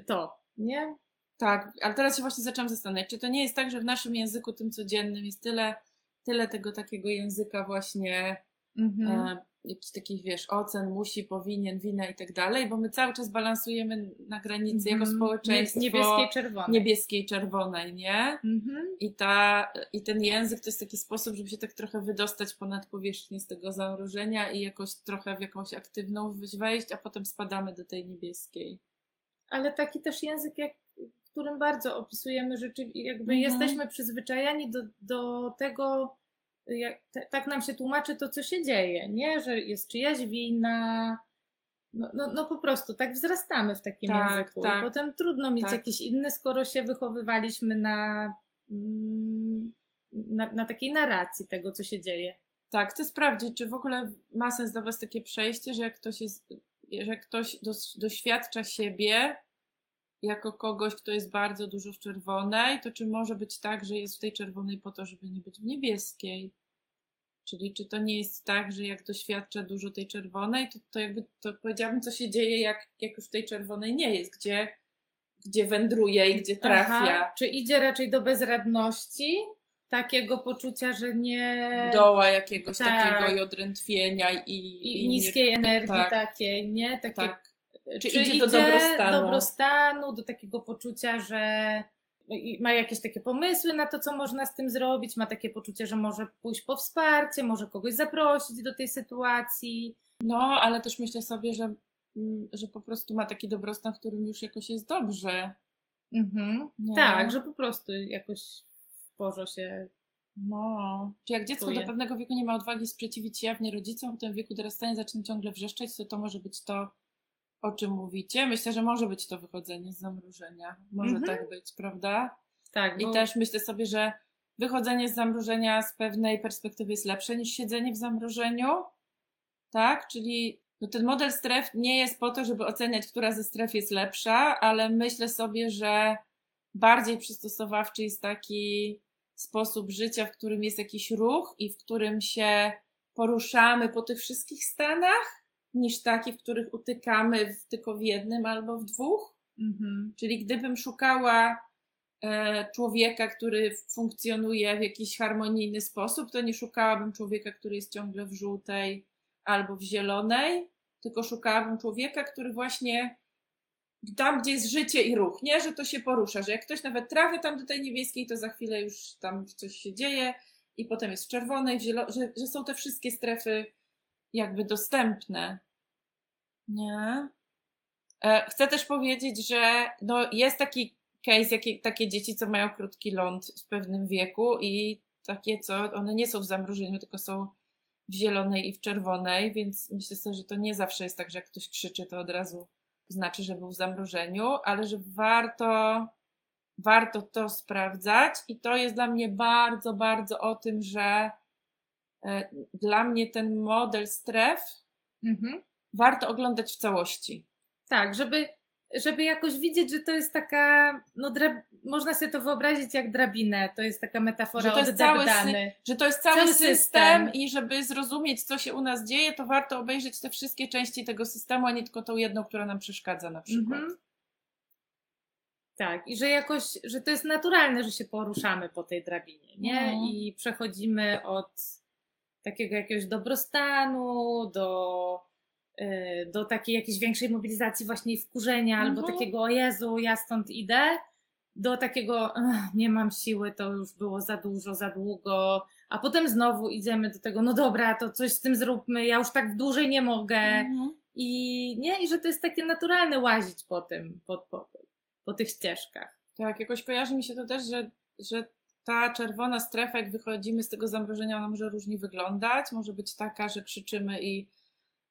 to, nie? Tak, ale teraz się właśnie zaczęłam zastanawiać, czy to nie jest tak, że w naszym języku tym codziennym jest tyle, tyle tego takiego języka właśnie Mhm. e, jakichś takich, wiesz, ocen, musi, powinien, wina i tak dalej, bo my cały czas balansujemy na granicy jako Mhm. społeczeństwo Nie- Niebieskiej, czerwonej. niebieskiej, czerwonej, nie? Mhm. I, ta, I ten język to jest taki sposób, żeby się tak trochę wydostać ponad powierzchnię z tego zamrożenia i jakoś trochę w jakąś aktywną wejść, a potem spadamy do tej niebieskiej. ale taki też język, jak, w którym bardzo opisujemy rzeczy, jakby Mhm. jesteśmy przyzwyczajeni do, do tego, jak, tak nam się tłumaczy to, co się dzieje, nie? Że jest czyjaś wina. No, no, no po prostu tak wzrastamy w takim Tak, języku. tak. Potem trudno mieć Tak. jakieś inne, skoro się wychowywaliśmy na, mm, na, na takiej narracji tego, co się dzieje. Tak, chcę sprawdzić, czy w ogóle ma sens dla Was takie przejście, że jak ktoś, jest, że ktoś doświadcza siebie jako kogoś, kto jest bardzo dużo w czerwonej, to czy może być tak, że jest w tej czerwonej po to, żeby nie być w niebieskiej? Czyli czy to nie jest tak, że jak doświadcza dużo tej czerwonej, to, to jakby to powiedziałabym, co się dzieje, jak, jak już w tej czerwonej nie jest, gdzie, gdzie wędruje i gdzie trafia. Aha. Czy idzie raczej do bezradności? Takiego poczucia, że nie. Doła jakiegoś Tak. takiego i odrętwienia i, i, i niskiej energii tak. takiej, nie? Takie, Tak. Czy, Czy idzie do dobrostanu? dobrostanu, do takiego poczucia, że i ma jakieś takie pomysły na to, co można z tym zrobić, ma takie poczucie, że może pójść po wsparcie, może kogoś zaprosić do tej sytuacji. No, ale też myślę sobie, że, mm, że po prostu ma taki dobrostan, w którym już jakoś jest dobrze. Mhm. Nie? Tak, że po prostu jakoś w porze się. No. Czy jak dziecko do pewnego wieku nie ma odwagi sprzeciwić się jawnie rodzicom, w tym wieku dorastania zaczyna ciągle wrzeszczeć, to to może być to, o czym mówicie. Myślę, że może być to wychodzenie z zamrożenia. Może Mhm. tak być, prawda? Tak, I bo, też myślę sobie, że wychodzenie z zamrożenia z pewnej perspektywy jest lepsze niż siedzenie w zamrożeniu. Tak? Czyli no ten model stref nie jest po to, żeby oceniać, która ze stref jest lepsza, ale myślę sobie, że bardziej przystosowawczy jest taki sposób życia, w którym jest jakiś ruch i w którym się poruszamy po tych wszystkich stanach, niż taki, w których utykamy w, tylko w jednym albo w dwóch. Mhm. Czyli gdybym szukała e, człowieka, który funkcjonuje w jakiś harmonijny sposób, to nie szukałabym człowieka, który jest ciągle w żółtej albo w zielonej, tylko szukałabym człowieka, który właśnie tam, gdzie jest życie i ruch, nie, że to się porusza, że jak ktoś nawet trafia tam do tej niebieskiej, to za chwilę już tam coś się dzieje i potem jest w czerwonej, w że, że są te wszystkie strefy jakby dostępne. Nie? E, Chcę też powiedzieć, że no jest taki case, jakie, takie dzieci, co mają krótki ląd w pewnym wieku i takie, co one nie są w zamrożeniu, tylko są w zielonej i w czerwonej, więc myślę sobie, że to nie zawsze jest tak, że jak ktoś krzyczy, to od razu znaczy, że był w zamrożeniu, ale że warto, warto to sprawdzać i to jest dla mnie bardzo, bardzo o tym, że dla mnie ten model stref Mhm. warto oglądać w całości. Tak, żeby, żeby jakoś widzieć, że to jest taka, no drab, można sobie to wyobrazić jak drabinę, to jest taka metafora Że to jest cały że to jest cały, Cały system, system. i żeby zrozumieć, co się u nas dzieje, to warto obejrzeć te wszystkie części tego systemu, a nie tylko tą jedną, która nam przeszkadza na przykład. Mhm. Tak, i że jakoś, że to jest naturalne, że się poruszamy po tej drabinie, nie? Mhm. I przechodzimy od takiego jakiegoś dobrostanu do, y, do takiej jakiejś większej mobilizacji właśnie i wkurzenia, albo Mhm. takiego o Jezu, ja stąd idę, do takiego "Ech, nie mam siły, to już było za dużo, za długo, a potem znowu idziemy do tego, no dobra, to coś z tym zróbmy, ja już tak dłużej nie mogę. Mhm. I nie, i że to jest takie naturalne łazić po tym, po, po, po tych ścieżkach. Tak, jakoś kojarzy mi się to też, że, że ta czerwona strefa, jak wychodzimy z tego zamrożenia, ona może różnie wyglądać. Może być taka, że krzyczymy i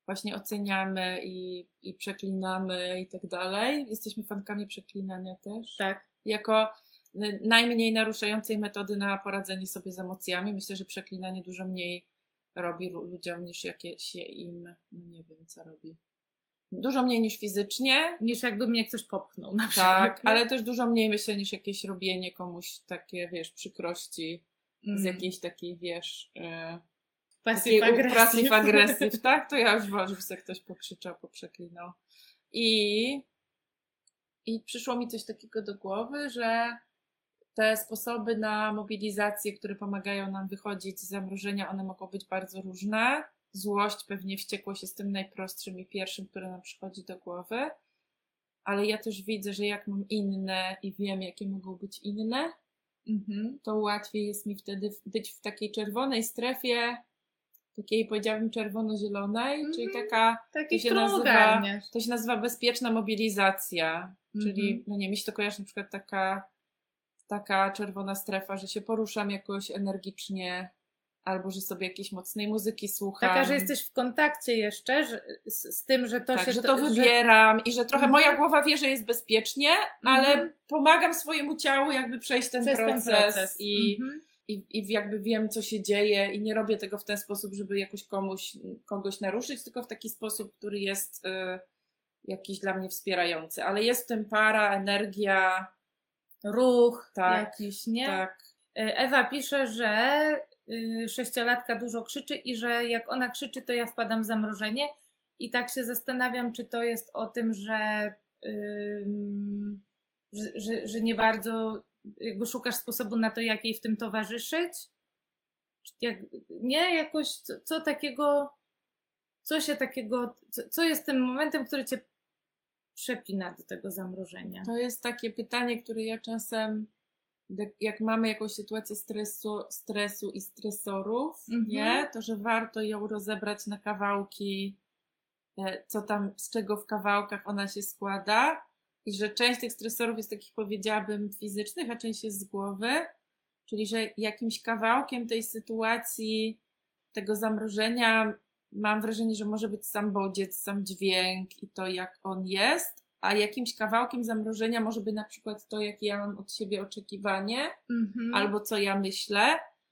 właśnie oceniamy i, i przeklinamy i tak dalej. Jesteśmy fankami przeklinania też. Tak. Jako y, najmniej naruszającej metody na poradzenie sobie z emocjami. Myślę, że przeklinanie dużo mniej robi lu- ludziom niż jakie się im, no nie wiem co robi. Dużo mniej niż fizycznie, Niż jakby mnie ktoś popchnął na przykład. tak, ale też dużo mniej myślę niż jakieś robienie komuś takie, wiesz, przykrości z Mm. jakiejś takiej, wiesz, yy, Passive passive aggressive, tak? To ja już wolę, żeby sobie ktoś pokrzyczał, poprzeklinał. I, I przyszło mi coś takiego do głowy, że te sposoby na mobilizację, które pomagają nam wychodzić z zamrożenia, one mogą być bardzo różne. Złość, pewnie wściekłość jest tym najprostszym i pierwszym, które nam przychodzi do głowy. Ale ja też widzę, że jak mam inne i wiem, jakie mogą być inne, Mhm. to łatwiej jest mi wtedy być w takiej czerwonej strefie, takiej powiedziałabym czerwono-zielonej, Mhm. czyli taka, Taki to się, nazywa, to się nazywa bezpieczna mobilizacja. Czyli, Mhm. no nie, mi się to kojarzy na przykład taka, taka czerwona strefa, że się poruszam jakoś energicznie, albo że sobie jakiejś mocnej muzyki słucham. Taka, że jesteś w kontakcie jeszcze że, z, z tym, że to tak, się... że to wybieram i że trochę Mhm. moja głowa wie, że jest bezpiecznie, ale Mhm. pomagam swojemu ciału jakby przejść ten, przez proces, ten proces. i Mhm. i, i jakby wiem, co się dzieje, i nie robię tego w ten sposób, żeby jakoś komuś, kogoś naruszyć, tylko w taki sposób, który jest y, jakiś dla mnie wspierający. Ale jest w tym para, energia, Ruch Tak, jakiś, nie? tak. Y, Ewa pisze, że sześciolatka dużo krzyczy i że jak ona krzyczy, to ja wpadam w zamrożenie. I tak się zastanawiam, czy to jest o tym, że, ym, że, że, nie bardzo jakby szukasz sposobu na to, jak jej w tym towarzyszyć. Jak, nie, jakoś co, co takiego, co się takiego, co, co jest tym momentem, który cię przepina do tego zamrożenia? To jest takie pytanie, które ja czasem, jak- jak mamy jakąś sytuację stresu, stresu i stresorów, Mhm. nie, to że warto ją rozebrać na kawałki, e, co tam, z czego w kawałkach ona się składa. I że część tych stresorów jest takich, powiedziałabym, fizycznych, a część jest z głowy, czyli że jakimś kawałkiem tej sytuacji, tego zamrożenia, mam wrażenie, że może być sam bodziec, sam dźwięk i to, jak on jest, a jakimś kawałkiem zamrożenia może być na przykład to, jakie ja mam od siebie oczekiwanie, Mhm. albo co ja myślę,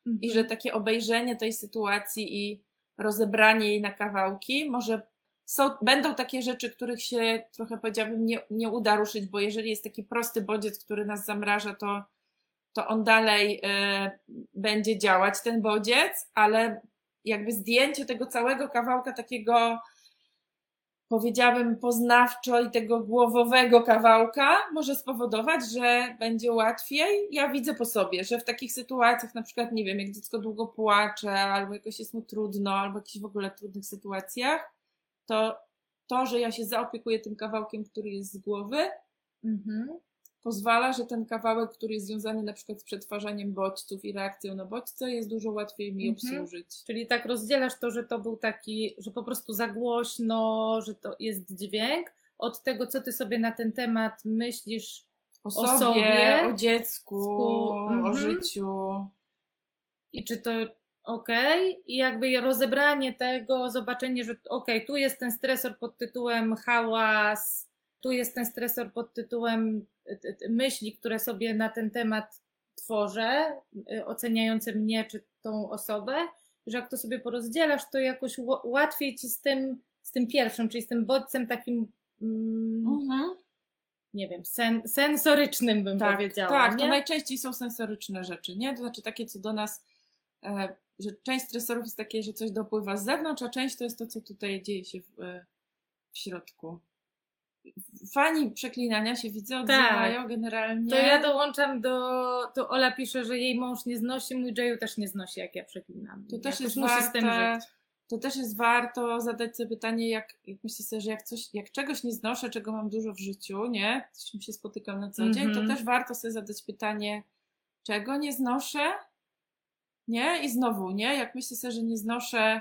Mhm. i że takie obejrzenie tej sytuacji i rozebranie jej na kawałki, może są, będą takie rzeczy, których się trochę powiedziałabym nie, nie uda ruszyć, bo jeżeli jest taki prosty bodziec, który nas zamraża, to, to on dalej y, będzie działać, ten bodziec, ale jakby zdjęcie tego całego kawałka takiego powiedziałabym poznawczo i tego głowowego kawałka może spowodować, że będzie łatwiej. Ja widzę po sobie, że w takich sytuacjach, na przykład, nie wiem, jak dziecko długo płacze, albo jakoś jest mu trudno, albo jakichś w ogóle trudnych sytuacjach, to to, że ja się zaopiekuję tym kawałkiem, który jest z głowy, Mhm. Pozwala, że ten kawałek, który jest związany na przykład z przetwarzaniem bodźców i reakcją na bodźce, jest dużo łatwiej mi Mhm. obsłużyć. Czyli tak rozdzielasz to, że to był taki, że po prostu za głośno, że to jest dźwięk, od tego, co ty sobie na ten temat myślisz. O sobie, sobie, o dziecku, sku- o mhm. życiu. I czy to okej? I jakby rozebranie tego, zobaczenie, że okej, tu jest ten stresor pod tytułem hałas, tu jest ten stresor pod tytułem myśli, które sobie na ten temat tworzę, y, oceniające mnie czy tą osobę, że jak to sobie porozdzielasz, to jakoś łatwiej ci z tym, z tym pierwszym, czyli z tym bodźcem takim, mm, Mhm. nie wiem, sen, sensorycznym bym Tak, powiedziała. tak, nie? to najczęściej są sensoryczne rzeczy, nie? To znaczy takie, co do nas, e, że część stresorów jest takie, że coś dopływa z zewnątrz, a część to jest to, co tutaj dzieje się w, e, w środku. Fani przeklinania się widzę, odzywają generalnie. Tak. To ja dołączam do. To Ola pisze, że jej mąż nie znosi, mój Jayu też nie znosi, jak ja przeklinam. To też jest musi z tym żyć. to też jest warto zadać sobie pytanie, jak, jak myślę sobie, że jak coś, jak czegoś nie znoszę, czego mam dużo w życiu, nie? Z czym się spotykam na co dzień, Mhm. to też warto sobie zadać pytanie, czego nie znoszę? Nie? I znowu, nie? Jak myślę sobie, że nie znoszę.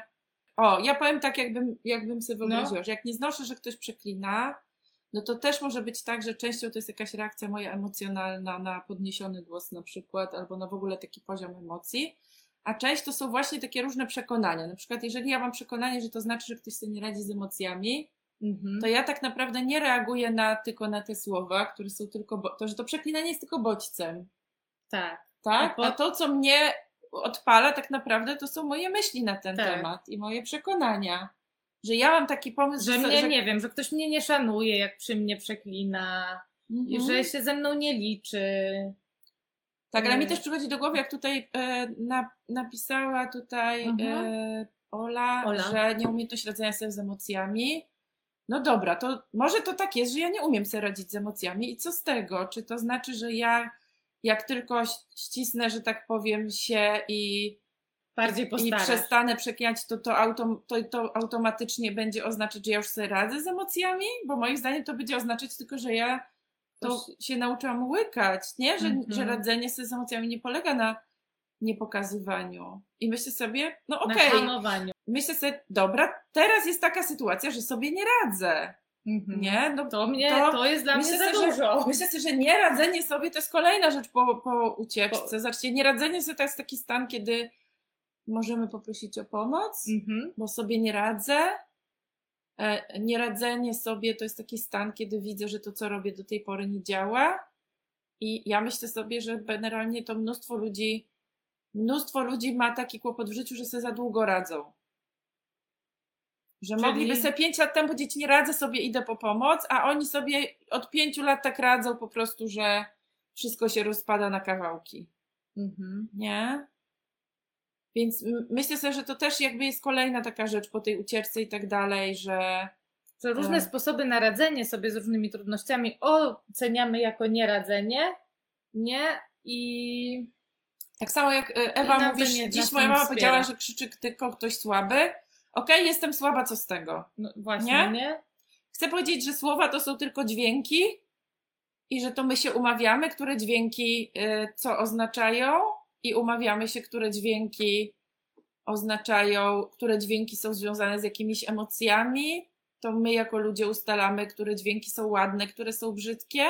O, ja powiem tak, jakbym, jakbym sobie No. wyobraziła, że jak nie znoszę, że ktoś przeklina, no to też może być tak, że częścią to jest jakaś reakcja moja emocjonalna na podniesiony głos na przykład, albo na w ogóle taki poziom emocji, a część to są właśnie takie różne przekonania. Na przykład, jeżeli ja mam przekonanie, że to znaczy, że ktoś sobie nie radzi z emocjami, Mhm. to ja tak naprawdę nie reaguję na, tylko na te słowa, które są tylko, bo, to, że to przeklinanie jest tylko bodźcem, Tak. tak? A po- A to, co mnie odpala tak naprawdę, to są moje myśli na ten Tak. temat i moje przekonania. Że ja mam taki pomysł, Że że... mnie, że... nie wiem, że ktoś mnie nie szanuje, jak przy mnie przeklina, Mhm. że się ze mną nie liczy. Tak, ale mi Mm. też przychodzi do głowy, jak tutaj e, na, napisała tutaj Mhm. e, Ola, Ola. że nieumiejętność radzenia sobie z emocjami. No dobra, to może to tak jest, że ja nie umiem sobie radzić z emocjami i co z tego? Czy to znaczy, że ja jak tylko ścisnę, że tak powiem, się i, Bardziej i postarasz. przestanę przeklinać, to to, autom, to to automatycznie będzie oznaczać, że ja już sobie radzę z emocjami? Bo moim zdaniem to będzie oznaczać tylko, że ja to się nauczyłam łykać, nie? Że, Mhm. że radzenie sobie z emocjami nie polega na niepokazywaniu. I myślę sobie, no okej, hamowaniu. myślę sobie, dobra, teraz jest taka sytuacja, że sobie nie radzę, Mhm. nie? No, To, mnie, To to, jest dla mnie za dużo. Myślę sobie, że nieradzenie sobie to jest kolejna rzecz po, po ucieczce. Po- Zobaczcie, nieradzenie sobie to jest taki stan, kiedy możemy poprosić o pomoc, Mhm. bo sobie nie radzę. E, Nieradzenie sobie to jest taki stan, kiedy widzę, że to, co robię do tej pory nie działa. I ja myślę sobie, że generalnie to mnóstwo ludzi, mnóstwo ludzi ma taki kłopot w życiu, że sobie za długo radzą. Że Czyli- mogliby sobie pięć lat temu powiedzieć, nie radzę sobie, idę po pomoc, a oni sobie od pięciu lat tak radzą po prostu, że wszystko się rozpada na kawałki. Mhm. Nie? Więc myślę sobie, że to też jakby jest kolejna taka rzecz po tej ucieczce i tak dalej, że Że różne Tak. sposoby na radzenie sobie z różnymi trudnościami oceniamy jako nieradzenie, nie? I tak samo jak y, Ewa I na mówisz, to nie- dziś nas moja mama wspiera. powiedziała, że krzyczy tylko ktoś słaby. Okej, jestem słaba, co z tego? no, właśnie, Nie? nie? Chcę powiedzieć, że słowa to są tylko dźwięki i że to my się umawiamy, które dźwięki y, co oznaczają i umawiamy się, które dźwięki oznaczają, które dźwięki są związane z jakimiś emocjami. To my jako ludzie ustalamy, które dźwięki są ładne, które są brzydkie.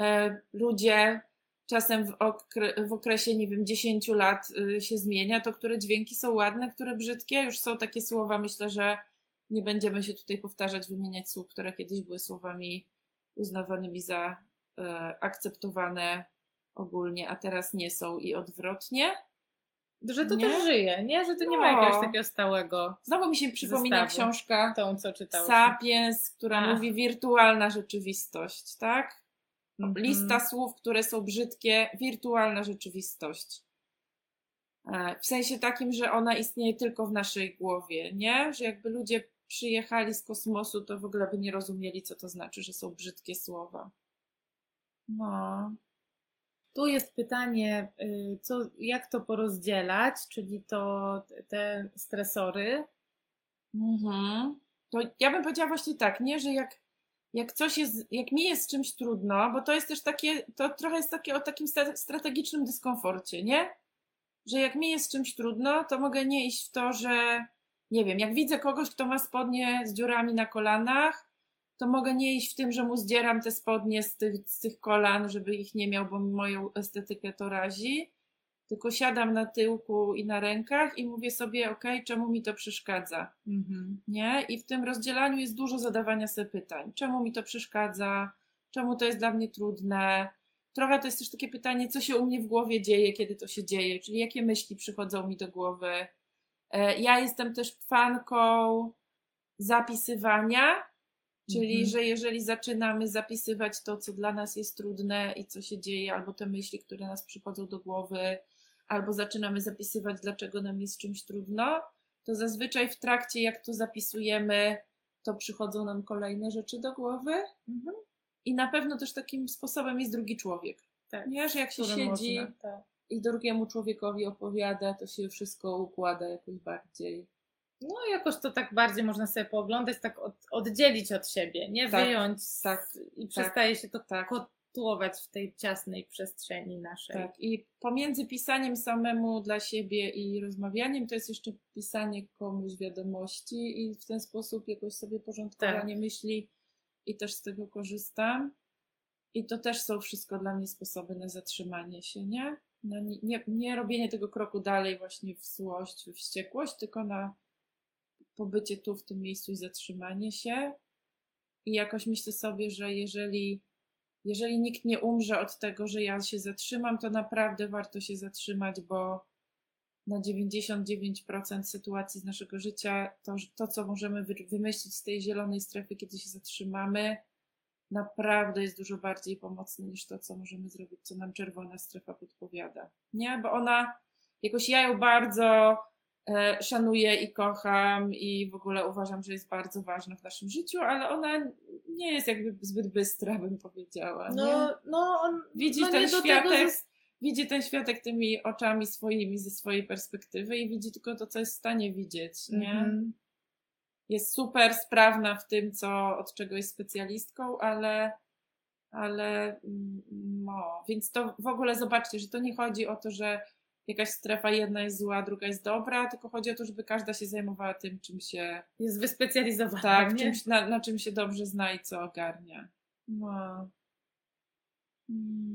E, Ludzie czasem w, okre- w okresie, nie wiem, 10 lat y, się zmienia, to które dźwięki są ładne, które brzydkie. Już są takie słowa, myślę, że nie będziemy się tutaj powtarzać, wymieniać słów, które kiedyś były słowami uznawanymi za e, akceptowane ogólnie, a teraz nie są i odwrotnie. Że to Nie? też żyje, nie? Że to nie ma No. jakiegoś takiego stałego Znowu mi się przypomina książka tą, co czytałeś. Sapiens, która Ach. mówi wirtualna rzeczywistość, tak? Mhm. Lista słów, które są brzydkie, wirtualna rzeczywistość. E, W sensie takim, że ona istnieje tylko w naszej głowie, nie? Że jakby ludzie przyjechali z kosmosu, to w ogóle by nie rozumieli, co to znaczy, że są brzydkie słowa. No. Tu jest pytanie, y, co, jak to porozdzielać, czyli to te stresory. Mhm. To ja bym powiedziała właśnie tak, nie, że jak, jak coś jest, jak mi jest z czymś trudno, bo to jest też takie, to trochę jest takie o takim strategicznym dyskomforcie, nie? Że jak mi jest z czymś trudno, to mogę nie iść w to, że nie wiem, jak widzę kogoś, kto ma spodnie z dziurami na kolanach, to mogę nie iść w tym, że mu zdzieram te spodnie z tych, z tych kolan, żeby ich nie miał, bo moją estetykę to razi. Tylko siadam na tyłku i na rękach i mówię sobie, ok, czemu mi to przeszkadza? nie? I w tym rozdzielaniu jest dużo zadawania sobie pytań. Czemu mi to przeszkadza? Czemu to jest dla mnie trudne? Trochę to jest też takie pytanie, co się u mnie w głowie dzieje, kiedy to się dzieje, czyli jakie myśli przychodzą mi do głowy. E, Ja jestem też fanką zapisywania, czyli Mhm. że jeżeli zaczynamy zapisywać to, co dla nas jest trudne i co się dzieje, albo te myśli, które nas przychodzą do głowy, albo zaczynamy zapisywać, dlaczego nam jest czymś trudno, to zazwyczaj w trakcie, jak to zapisujemy, to przychodzą nam kolejne rzeczy do głowy. Mhm. I na pewno też takim sposobem jest drugi człowiek. Tak, że jak się siedzi można, tak. i drugiemu człowiekowi opowiada, to się wszystko układa jakoś bardziej. No jakoś to tak bardziej można sobie pooglądać, tak od, oddzielić od siebie, nie Tak, wyjąć tak, i przestaje się to tak. kotłować w tej ciasnej przestrzeni naszej. Tak. I pomiędzy pisaniem samemu dla siebie i rozmawianiem, to jest jeszcze pisanie komuś wiadomości i w ten sposób jakoś sobie porządkowanie myśli i też z tego korzystam. I to też są wszystko dla mnie sposoby na zatrzymanie się, nie? Na nie, nie, nie robienie tego kroku dalej właśnie w złość, w wściekłość, tylko na pobycie tu w tym miejscu i zatrzymanie się. I jakoś myślę sobie, że jeżeli, jeżeli nikt nie umrze od tego, że ja się zatrzymam, to naprawdę warto się zatrzymać, bo na 99% sytuacji z naszego życia to, to co możemy wymyślić z tej zielonej strefy, kiedy się zatrzymamy, naprawdę jest dużo bardziej pomocne niż to, co możemy zrobić, co nam czerwona strefa podpowiada. Nie? Bo ona, jakoś ja ją bardzo szanuję i kocham i w ogóle uważam, że jest bardzo ważna w naszym życiu, ale ona nie jest jakby zbyt bystra, bym powiedziała. Nie? No, no on widzi no ten światek, widzi ten światek tymi oczami swoimi, ze swojej perspektywy i widzi tylko to, co jest w stanie widzieć, nie? -hmm jest super sprawna w tym, co, od czego jest specjalistką, ale, ale mm, no, więc to w ogóle zobaczcie, że to nie chodzi o to, że jakaś strefa jedna jest zła, druga jest dobra, tylko chodzi o to, żeby każda się zajmowała tym, czym się... Jest wyspecjalizowana. Tak, czymś, na, na czym się dobrze zna i co ogarnia. No.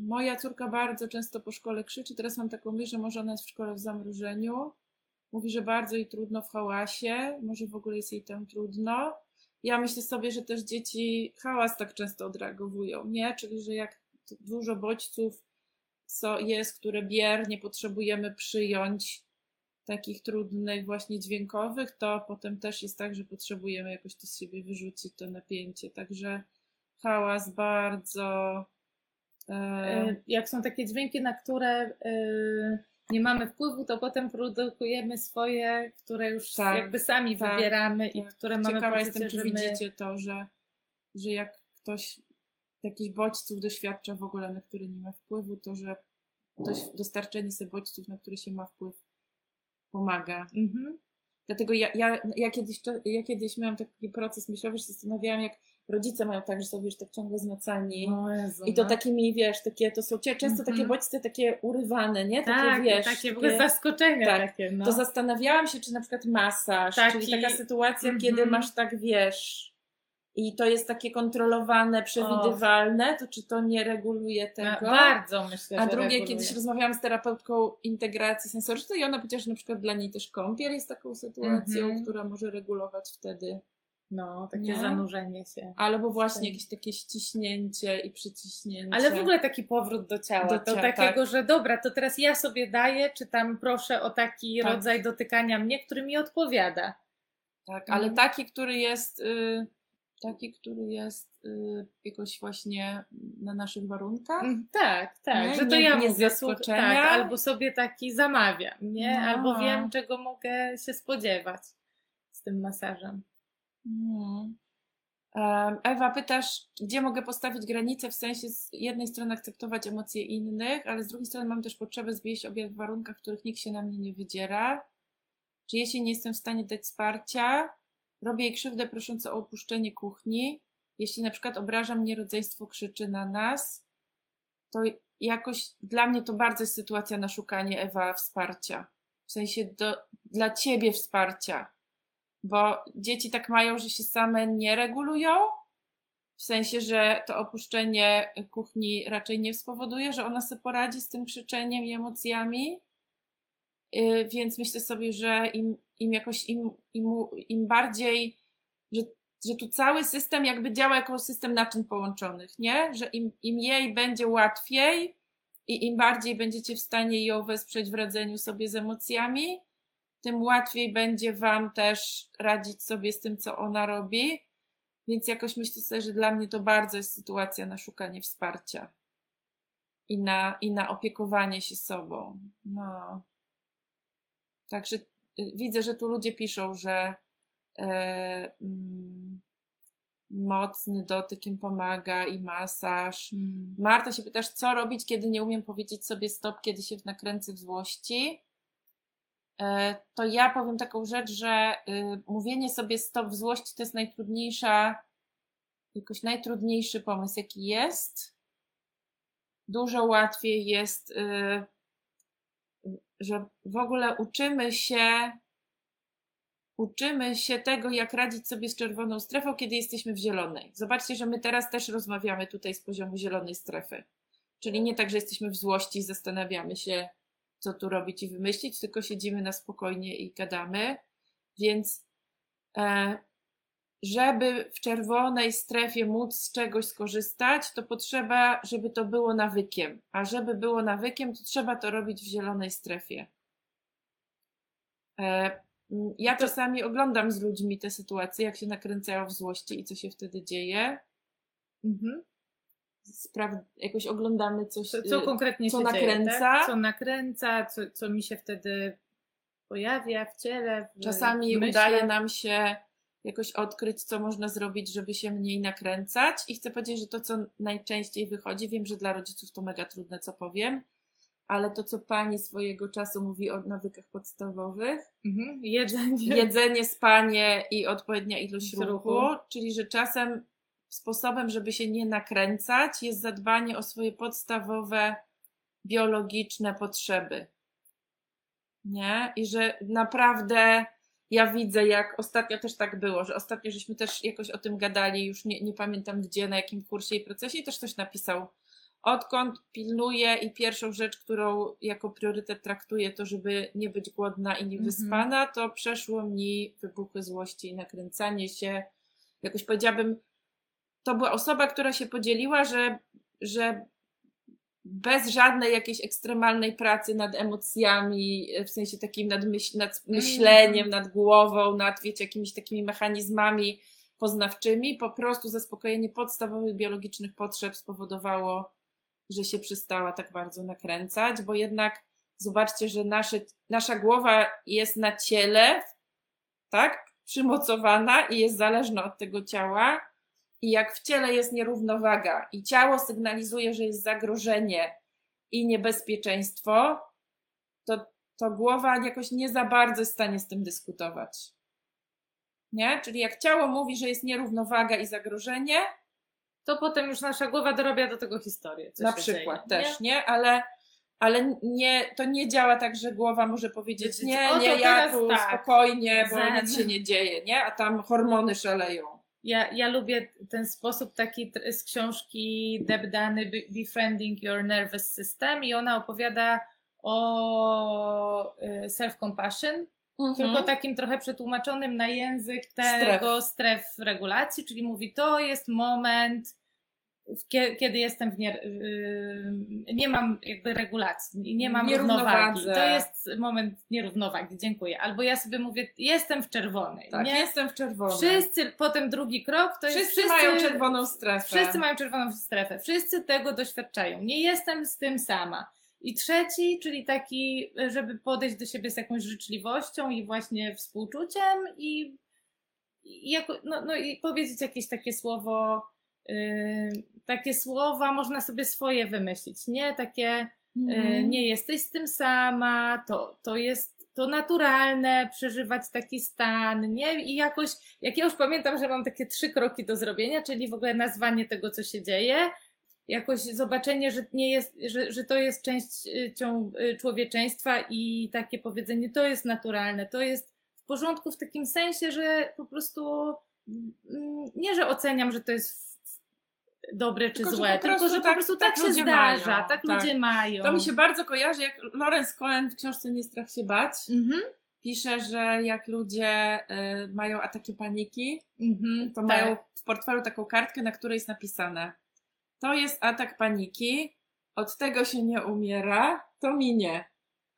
Moja córka bardzo często po szkole krzyczy. Teraz mam taką myśl, że może ona jest w szkole w zamrożeniu Mówi, że bardzo jej trudno w hałasie, może w ogóle jest jej tam trudno. Ja myślę sobie, że też dzieci hałas tak często odreagowują, nie? Czyli, że jak dużo bodźców jest, które biernie potrzebujemy przyjąć, takich trudnych, właśnie dźwiękowych, to potem też jest tak, że potrzebujemy jakoś to z siebie wyrzucić, to napięcie. Także hałas bardzo. E, e, jak są takie dźwięki, na które. Yy nie mamy wpływu, to potem produkujemy swoje, które już tak, jakby sami tak, wybieramy tak. i które mamy Ciekawa poczucie, jestem, czy my... widzicie to, że, że jak ktoś jakichś bodźców doświadcza w ogóle, na które nie ma wpływu, to że dostarczenie sobie bodźców, na które się ma wpływ, pomaga. Mhm. Dlatego ja, ja, ja, kiedyś, ja kiedyś miałam taki proces myślowy, że zastanawiałam, jak rodzice mają tak, że są wiesz, tak ciągle zmacani. Jezu, I to no. takimi, wiesz, takie, to są często mm -hmm. takie mhm. bodźce takie urywane, nie? Takie, tak, wiesz, takie w ogóle zaskoczenia tak, takie, no. To zastanawiałam się, czy na przykład masaż, taki... czyli taka sytuacja, mm -hmm. kiedy masz tak, wiesz, i to jest takie kontrolowane, przewidywalne, to czy to nie reguluje tego? Ja bardzo myślę, A drugie, reguluje. kiedyś rozmawiałam z terapeutką integracji sensorycznej i ona powiedziała, że na przykład dla niej też kąpiel jest taką sytuacją, mm -hmm. która może regulować wtedy no, takie nie? zanurzenie się. Albo właśnie jakieś takie ściśnięcie i przyciśnięcie. Ale w ogóle taki powrót do ciała. Do, do takiego, tak. że dobra, to teraz ja sobie daję, czy tam proszę o taki tak. rodzaj dotykania mnie, który mi odpowiada. Tak, ale mhm. taki, który jest. Y, taki, który jest y, jakoś właśnie na naszych warunkach. Mm, tak, tak. Nie? Że to nie, ja nie mówię, tak, albo sobie taki zamawiam, nie? No. Albo wiem, czego mogę się spodziewać z tym masażem. Mhm. Ewa, pytasz, gdzie mogę postawić granicę, w sensie z jednej strony akceptować emocje innych, ale z drugiej strony mam też potrzebę zwieść obiad w warunkach, w których nikt się na mnie nie wydziera. Czy jeśli nie jestem w stanie dać wsparcia, robię jej krzywdę prosząc o opuszczenie kuchni. Jeśli na przykład obraża mnie rodzeństwo, krzyczy na nas, to jakoś dla mnie to bardzo jest sytuacja na szukanie Ewa wsparcia. W sensie do, dla ciebie wsparcia bo dzieci tak mają, że się same nie regulują, w sensie, że to opuszczenie kuchni raczej nie spowoduje, że ona sobie poradzi z tym krzyczeniem i emocjami. Y, więc myślę sobie, że im, im jakoś im, im, im bardziej, że, że tu cały system jakby działa jako system naczyń połączonych, nie? Że im, im jej będzie łatwiej i im bardziej będziecie w stanie ją wesprzeć w radzeniu sobie z emocjami, tym łatwiej będzie Wam też radzić sobie z tym, co ona robi. Więc jakoś myślę sobie, że dla mnie to bardzo jest sytuacja na szukanie wsparcia i na, i na opiekowanie się sobą. No. Także widzę, że tu ludzie piszą, że e, mm, mocny dotyk im pomaga i masaż. Mm. Marta się pytasz, co robić, kiedy nie umiem powiedzieć sobie stop, kiedy się nakręcę w złości? E, to ja powiem taką rzecz, że y, mówienie sobie stop w złości to jest najtrudniejsza, jakoś najtrudniejszy pomysł, jaki jest. Dużo łatwiej jest, y, że w ogóle uczymy się uczymy się tego, jak radzić sobie z czerwoną strefą, kiedy jesteśmy w zielonej. Zobaczcie, że my teraz też rozmawiamy tutaj z poziomu zielonej strefy. Czyli nie tak, że jesteśmy w złości i zastanawiamy się, co tu robić i wymyślić, tylko siedzimy na spokojnie i gadamy. Więc e, żeby w czerwonej strefie móc z czegoś skorzystać, to potrzeba, żeby to było nawykiem. A żeby było nawykiem, to trzeba to robić w zielonej strefie. E, ja czasami oglądam z ludźmi te sytuacje, jak się nakręcają w złości i co się wtedy dzieje. Mhm. Spraw- jakoś oglądamy coś, co, co konkretnie co się nakręca. Dzieje, tak? Co nakręca, co, co mi się wtedy pojawia w ciele. W Czasami udaje nam się jakoś odkryć, co można zrobić, żeby się mniej nakręcać. I chcę powiedzieć, że to, co najczęściej wychodzi, wiem, że dla rodziców to mega trudne, co powiem, ale to, co pani swojego czasu mówi o nawykach podstawowych, mhm. jedzenie. jedzenie, spanie i odpowiednia ilość ruchu, ruchu, czyli że czasem sposobem, żeby się nie nakręcać, jest zadbanie o swoje podstawowe biologiczne potrzeby. Nie? I że naprawdę ja widzę, jak ostatnio też tak było, że ostatnio żeśmy też jakoś o tym gadali, już nie, nie pamiętam gdzie, na jakim kursie i procesie, i też ktoś napisał, odkąd pilnuję i pierwszą rzecz, którą jako priorytet traktuję, to żeby nie być głodna i niewyspana, mm -hmm. to przeszło mi wybuchy złości i nakręcanie się. Jakoś powiedziałabym, to była osoba, która się podzieliła, że, że bez żadnej jakiejś ekstremalnej pracy nad emocjami, w sensie takim nad, myśl, nad myśleniem, mm. nad głową, nad wiecie, jakimiś takimi mechanizmami poznawczymi, po prostu zaspokojenie podstawowych biologicznych potrzeb spowodowało, że się przestała tak bardzo nakręcać, bo jednak zobaczcie, że nasze, nasza głowa jest na ciele, tak, przymocowana i jest zależna od tego ciała, i jak w ciele jest nierównowaga i ciało sygnalizuje, że jest zagrożenie i niebezpieczeństwo, to, to głowa jakoś nie za bardzo jest w stanie z tym dyskutować. Nie? Czyli jak ciało mówi, że jest nierównowaga i zagrożenie, to potem już nasza głowa dorabia do tego historię. Na przykład dzieje, też, nie? nie? Ale, ale nie, to nie działa tak, że głowa może powiedzieć, nie, nie, ja tu tak. spokojnie, bo nic się nie dzieje, nie? A tam hormony szaleją. Ja, ja lubię ten sposób taki z książki Deb Dany Befriending Your Nervous System i ona opowiada o y, self-compassion, mhm. tylko takim trochę przetłumaczonym na język tego stref. stref regulacji, czyli mówi to jest moment kiedy jestem w nie, nie mam jakby regulacji, nie mam równowagi. To jest moment nierównowagi, dziękuję. Albo ja sobie mówię, jestem w czerwonej. Tak, nie? jestem w czerwonej. Wszyscy, potem drugi krok to wszyscy jest... Wszyscy mają czerwoną strefę. Wszyscy mają czerwoną strefę. Wszyscy tego doświadczają. Nie jestem z tym sama. I trzeci, czyli taki, żeby podejść do siebie z jakąś życzliwością i właśnie współczuciem i, i jako, no, no i powiedzieć jakieś takie słowo Yy, takie słowa można sobie swoje wymyślić, nie? Takie mm. nie jesteś z tym sama, to, to jest to naturalne przeżywać taki stan, nie? I jakoś, jak ja już pamiętam, że mam takie trzy kroki do zrobienia, czyli w ogóle nazwanie tego, co się dzieje, jakoś zobaczenie, że nie jest, że, że to jest część y, człowieczeństwa i takie powiedzenie, to jest naturalne, to jest w porządku w takim sensie, że po prostu mm, nie, że oceniam, że to jest dobre czy tylko, złe, tylko że po tak- prostu tak, tak się zdarza, mają, tak, tak, ludzie mają. To mi się bardzo kojarzy, jak Lorenz Cohen w książce Nie strach się bać mhm. pisze, że jak ludzie y, mają ataki paniki, mhm, to tak. mają w portfelu taką kartkę, na której jest napisane to jest atak paniki, od tego się nie umiera, to minie.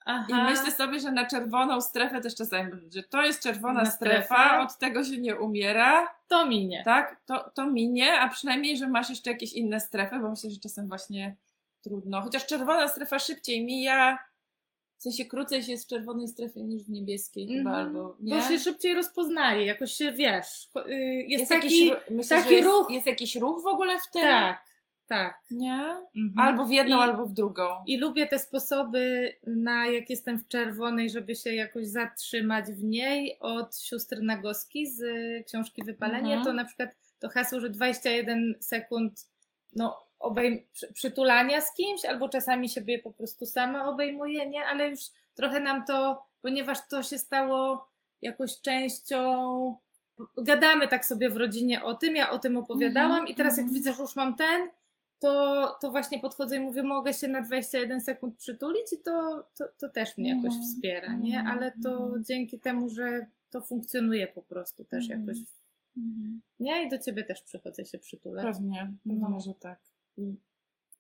Aha. I myślę sobie, że na czerwoną strefę też czasami, że to jest czerwona strefa, od tego się nie umiera. To minie. Tak, to, to minie, a przynajmniej, że masz jeszcze jakieś inne strefy, bo myślę, że czasem właśnie trudno. Chociaż czerwona strefa szybciej mija, w sensie krócej się jest w czerwonej strefie niż w niebieskiej mm chyba, albo nie? Bo się szybciej rozpoznaje, jakoś się wiesz. Y, jest, jest taki, jakiś, myślę, taki ruch. Jest, jest jakiś ruch w ogóle w tym? Tak. Tak. Nie? Mhm. Albo w jedną, I, albo w drugą. I lubię te sposoby, na jak jestem w czerwonej, żeby się jakoś zatrzymać w niej, od sióstr Nagoski z książki Wypalenie. Mhm. To na przykład to hasło, że 21 sekund no, obejm- przytulania z kimś, albo czasami siebie po prostu sama obejmuje, nie? Ale już trochę nam to, ponieważ to się stało jakoś częścią. Gadamy tak sobie w rodzinie o tym, ja o tym opowiadałam Mhm, i teraz jak mhm. widzę, że już mam ten, to, to właśnie podchodzę i mówię, mogę się na 21 sekund przytulić i to, to, to też mnie jakoś Mhm, wspiera, nie? mhm, Ale to mhm. dzięki temu, że to funkcjonuje po prostu też jakoś. Nie? I do ciebie też przychodzę się przytulać. Pewnie, No. pewnie, że tak.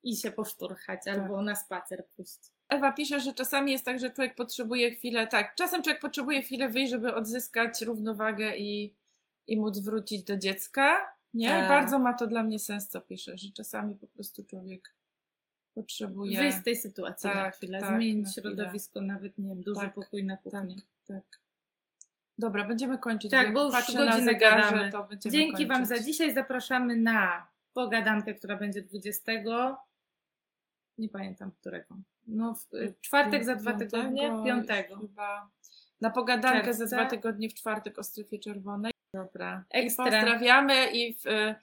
I się poszturchać Tak. albo na spacer puścić. Ewa pisze, że czasami jest tak, że człowiek potrzebuje chwilę, tak, czasem człowiek potrzebuje chwilę wyjść, żeby odzyskać równowagę i, i móc wrócić do dziecka. Nie? Tak. Bardzo ma to dla mnie sens, co pisze, że czasami po prostu człowiek potrzebuje. Wyjść z tej sytuacji na Tak, chwilę, tak, zmienić na chwilę. środowisko, nawet nie wiem, duży Tak, pokój na Tak, kuchni. tak. Dobra, będziemy kończyć. Tak, Jak bo już na godzinę zegarze, gadamy. to będziemy Dzięki Wam kończyć. za dzisiaj. Zapraszamy na pogadankę, która będzie 20. Nie pamiętam którego. No, w czwartek za dwa tygodnie, piątego. Chyba. Na pogadankę za dwa tygodnie w czwartek o strefie czerwonej. Dobra. Ekstra. I pozdrawiamy i w, e,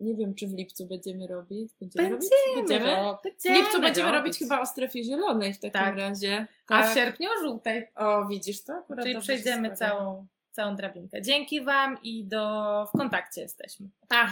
nie wiem, czy w lipcu będziemy robić. Będziemy, robić? Będziemy, Będziemy? W będziemy lipcu będziemy robić robić. chyba o strefie zielonej w takim Tak. razie. A Tak. w sierpniu o żółtej. O, widzisz to? Akurat Czyli przejdziemy całą, całą drabinkę. Dzięki Wam i do w kontakcie jesteśmy. Tak.